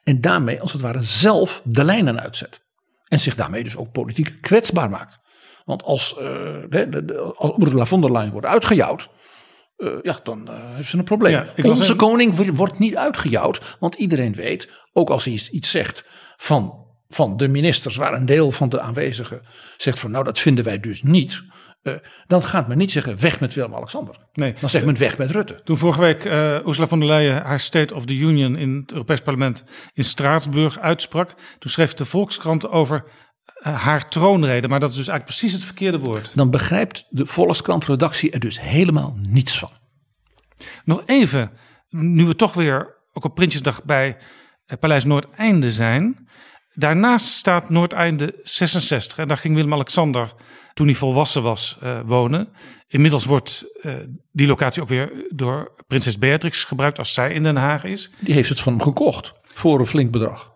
en daarmee als het ware zelf de lijnen uitzet. En zich daarmee dus ook politiek kwetsbaar maakt. Want als, uh, de, de, de, als Ursula von der Leyen wordt uitgejouwd, uh, ja, dan uh, heeft ze een probleem. Ja, Onze koning wordt niet uitgejouwd, want iedereen weet, ook als hij iets zegt van van de ministers, waar een deel van de aanwezigen zegt van nou dat vinden wij dus niet. Uh, dan gaat men niet zeggen weg met Willem-Alexander. Nee. Dan zegt men weg met Rutte. Toen vorige week uh, Ursula von der Leyen haar State of the Union in het Europees Parlement in Straatsburg uitsprak. Toen schreef de Volkskrant over uh, haar troonrede. Maar dat is dus eigenlijk precies het verkeerde woord. Dan begrijpt de Volkskrant redactie er dus helemaal niets van. Nog even, nu we toch weer ook op Prinsjesdag bij Paleis Noordeinde zijn. Daarnaast staat Noordeinde 66 en daar ging Willem-Alexander toen hij volwassen was uh, wonen. Inmiddels wordt uh, die locatie ook weer door prinses Beatrix gebruikt als zij in Den Haag is. Die heeft het van hem gekocht voor een flink bedrag.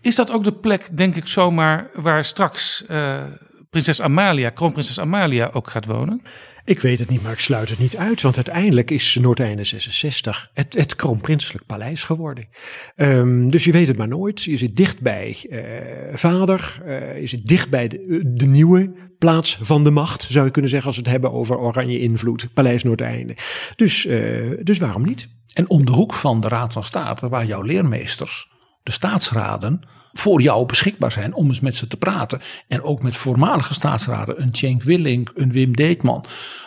Is dat ook de plek, denk ik zomaar, waar straks uh, prinses Amalia, kroonprinses Amalia ook gaat wonen? Ik weet het niet, maar ik sluit het niet uit. Want uiteindelijk is Noordeinde 66 het, het kroonprinselijk paleis geworden. Um, dus je weet het maar nooit. Je zit dicht bij uh, vader. Uh, je zit dicht bij de, de, nieuwe plaats van de macht, zou je kunnen zeggen, als we het hebben over oranje invloed. Paleis Noordeinde. Dus, uh, dus waarom niet? En om de hoek van de Raad van State, waar jouw leermeesters, de staatsraden, voor jou beschikbaar zijn om eens met ze te praten. En ook met voormalige staatsraden, een Cenk Willink, een Wim Deetman.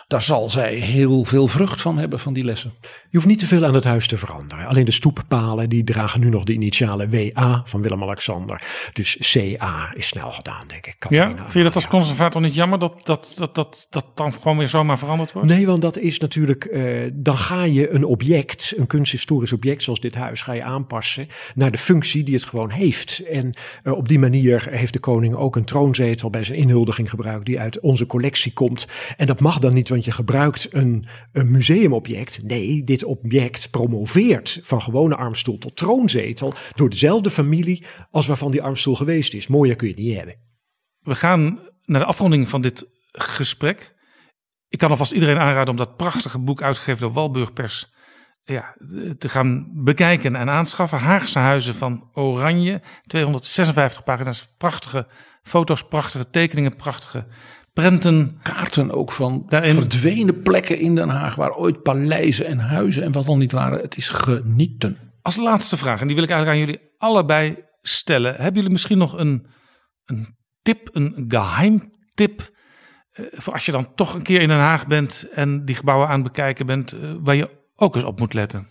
Daar zal zij heel veel vrucht van hebben van die lessen. Je hoeft niet te veel aan het huis te veranderen. Alleen de stoeppalen die dragen nu nog de initialen WA van Willem-Alexander. Dus CA is snel gedaan, denk ik. Ja, vind je dat als conservator niet jammer dat dat, dat, dat, dat dan gewoon weer zomaar veranderd wordt? Nee, want dat is natuurlijk, uh, dan ga je een object, een kunsthistorisch object zoals dit huis, ga je aanpassen naar de functie die het gewoon heeft. En uh, op die manier heeft de koning ook een troonzetel bij zijn inhuldiging gebruikt die uit onze collectie komt. En dat mag dan niet, je gebruikt een, een museumobject. Nee, dit object promoveert van gewone armstoel tot troonzetel door dezelfde familie als waarvan die armstoel geweest is. Mooier kun je het niet hebben. We gaan naar de afronding van dit gesprek. Ik kan alvast iedereen aanraden om dat prachtige boek uitgegeven door Walburg Pers ja, te gaan bekijken en aanschaffen. Haagse Huizen van Oranje. 256 pagina's. Prachtige foto's, prachtige tekeningen, prachtige prenten. Kaarten ook van Daarin... verdwenen plekken in Den Haag. Waar ooit paleizen en huizen en wat dan niet waren. Het is genieten. Als laatste vraag, en die wil ik eigenlijk aan jullie allebei stellen. Hebben jullie misschien nog een, een tip, een geheimtip... Uh, voor als je dan toch een keer in Den Haag bent en die gebouwen aan het bekijken bent, uh, waar je ook eens op moet letten.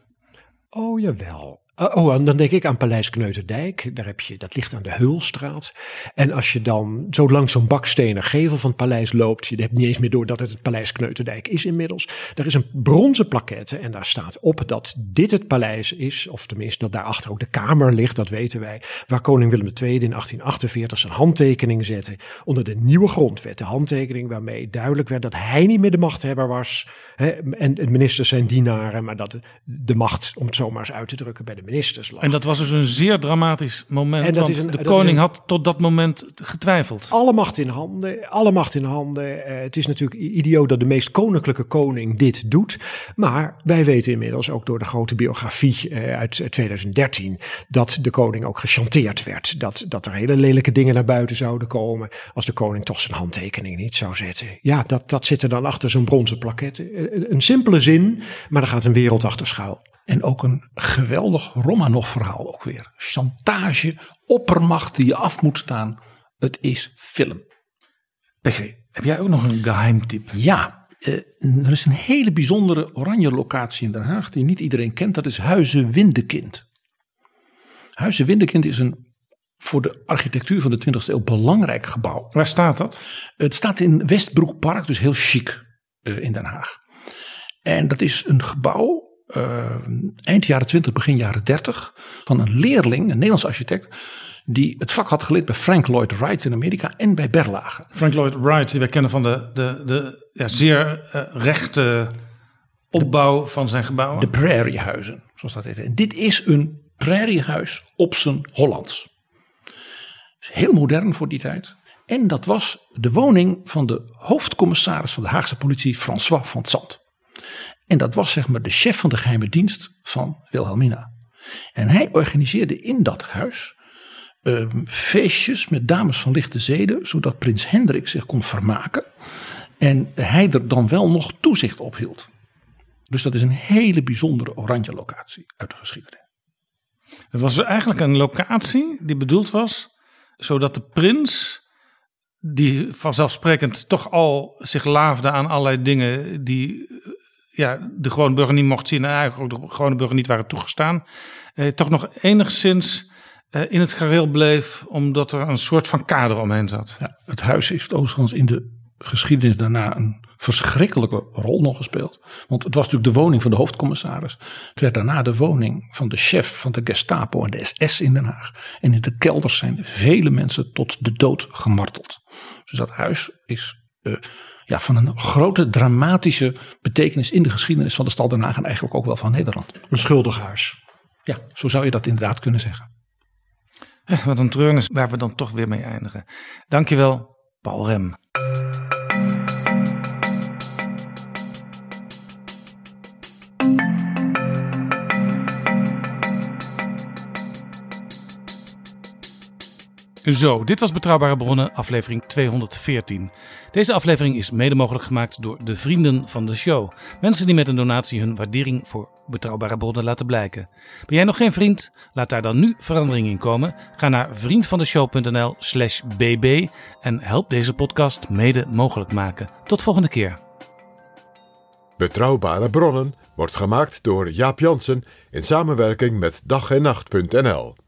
Oh jawel. Oh, oh, en dan denk ik aan Paleis Kneuterdijk. Daar heb je, dat ligt aan de Heulstraat. En als je dan zo langs zo'n bakstenen gevel van het paleis loopt. Je hebt niet eens meer door dat het het Paleis Kneuterdijk is inmiddels. Daar is een bronzen plaquette en daar staat op dat dit het paleis is. Of tenminste dat daarachter ook de kamer ligt, dat weten wij. Waar koning Willem II in 1848 zijn handtekening zette. Onder de nieuwe grondwet. De handtekening waarmee duidelijk werd dat hij niet meer de machthebber was. Hè, en de ministers zijn dienaren. Maar dat de macht, om het zomaar eens uit te drukken, bij de ministers lag. En dat was dus een zeer dramatisch moment. En want een, de koning een, had tot dat moment getwijfeld. Alle macht in handen. Alle macht in handen. Uh, het is natuurlijk idioot dat de meest koninklijke koning dit doet. Maar wij weten inmiddels ook door de grote biografie uh, uit 2013 dat de koning ook gechanteerd werd. Dat, dat er hele lelijke dingen naar buiten zouden komen als de koning toch zijn handtekening niet zou zetten. Ja, dat, dat zit er dan achter zo'n bronzen. Uh, een simpele zin, maar er gaat een wereld achter schuil. En ook een geweldig Romanov-verhaal ook weer. Chantage, oppermacht die je af moet staan. Het is film. PG, heb jij ook nog een geheimtip? Ja, uh, er is een hele bijzondere oranje locatie in Den Haag die niet iedereen kent. Dat is Huizen Windekind. Huizen Windekind is een voor de architectuur van de 20e eeuw belangrijk gebouw. Waar staat dat? Het staat in Westbroekpark, dus heel chic uh, in Den Haag. En dat is een gebouw uh, eind jaren 20, begin jaren 30 van een leerling, een Nederlands architect, die het vak had geleerd bij Frank Lloyd Wright in Amerika en bij Berlage. Frank Lloyd Wright, die we kennen van de, de, de ja, zeer uh, rechte opbouw de, van zijn gebouwen. De prairiehuizen, zoals dat heet. En dit is een prairiehuis op zijn Hollands. Heel modern voor die tijd. En dat was de woning van de hoofdcommissaris van de Haagse politie, François van Zandt. En dat was zeg maar de chef van de geheime dienst van Wilhelmina. En hij organiseerde in dat huis uh, feestjes met dames van lichte zeden, zodat prins Hendrik zich kon vermaken. En hij er dan wel nog toezicht op hield. Dus dat is een hele bijzondere oranje locatie uit de geschiedenis. Het was eigenlijk een locatie die bedoeld was zodat de prins, die vanzelfsprekend toch al zich laafde aan allerlei dingen die ja, de gewone burger niet mocht zien en eigenlijk ook de gewone burger niet waren toegestaan, eh, toch nog enigszins eh, in het gareel bleef, omdat er een soort van kader omheen zat. Ja, het huis heeft overigens in de geschiedenis daarna een verschrikkelijke rol nog gespeeld. Want het was natuurlijk de woning van de hoofdcommissaris. Het werd daarna de woning van de chef van de Gestapo en de SS in Den Haag. En in de kelders zijn vele mensen tot de dood gemarteld. Dus dat huis is uh, ja, van een grote dramatische betekenis in de geschiedenis van de stad Den Haag en eigenlijk ook wel van Nederland. Een schuldig huis. Ja, zo zou je dat inderdaad kunnen zeggen. Wat een treurnis waar we dan toch weer mee eindigen. Dankjewel, Paul Rem. Zo, dit was Betrouwbare Bronnen, aflevering 214. Deze aflevering is mede mogelijk gemaakt door de vrienden van de show. Mensen die met een donatie hun waardering voor Betrouwbare Bronnen laten blijken. Ben jij nog geen vriend? Laat daar dan nu verandering in komen. Ga naar vriendvandeshow.nl slash bb en help deze podcast mede mogelijk maken. Tot volgende keer. Betrouwbare Bronnen wordt gemaakt door Jaap Jansen in samenwerking met dag en nacht.nl.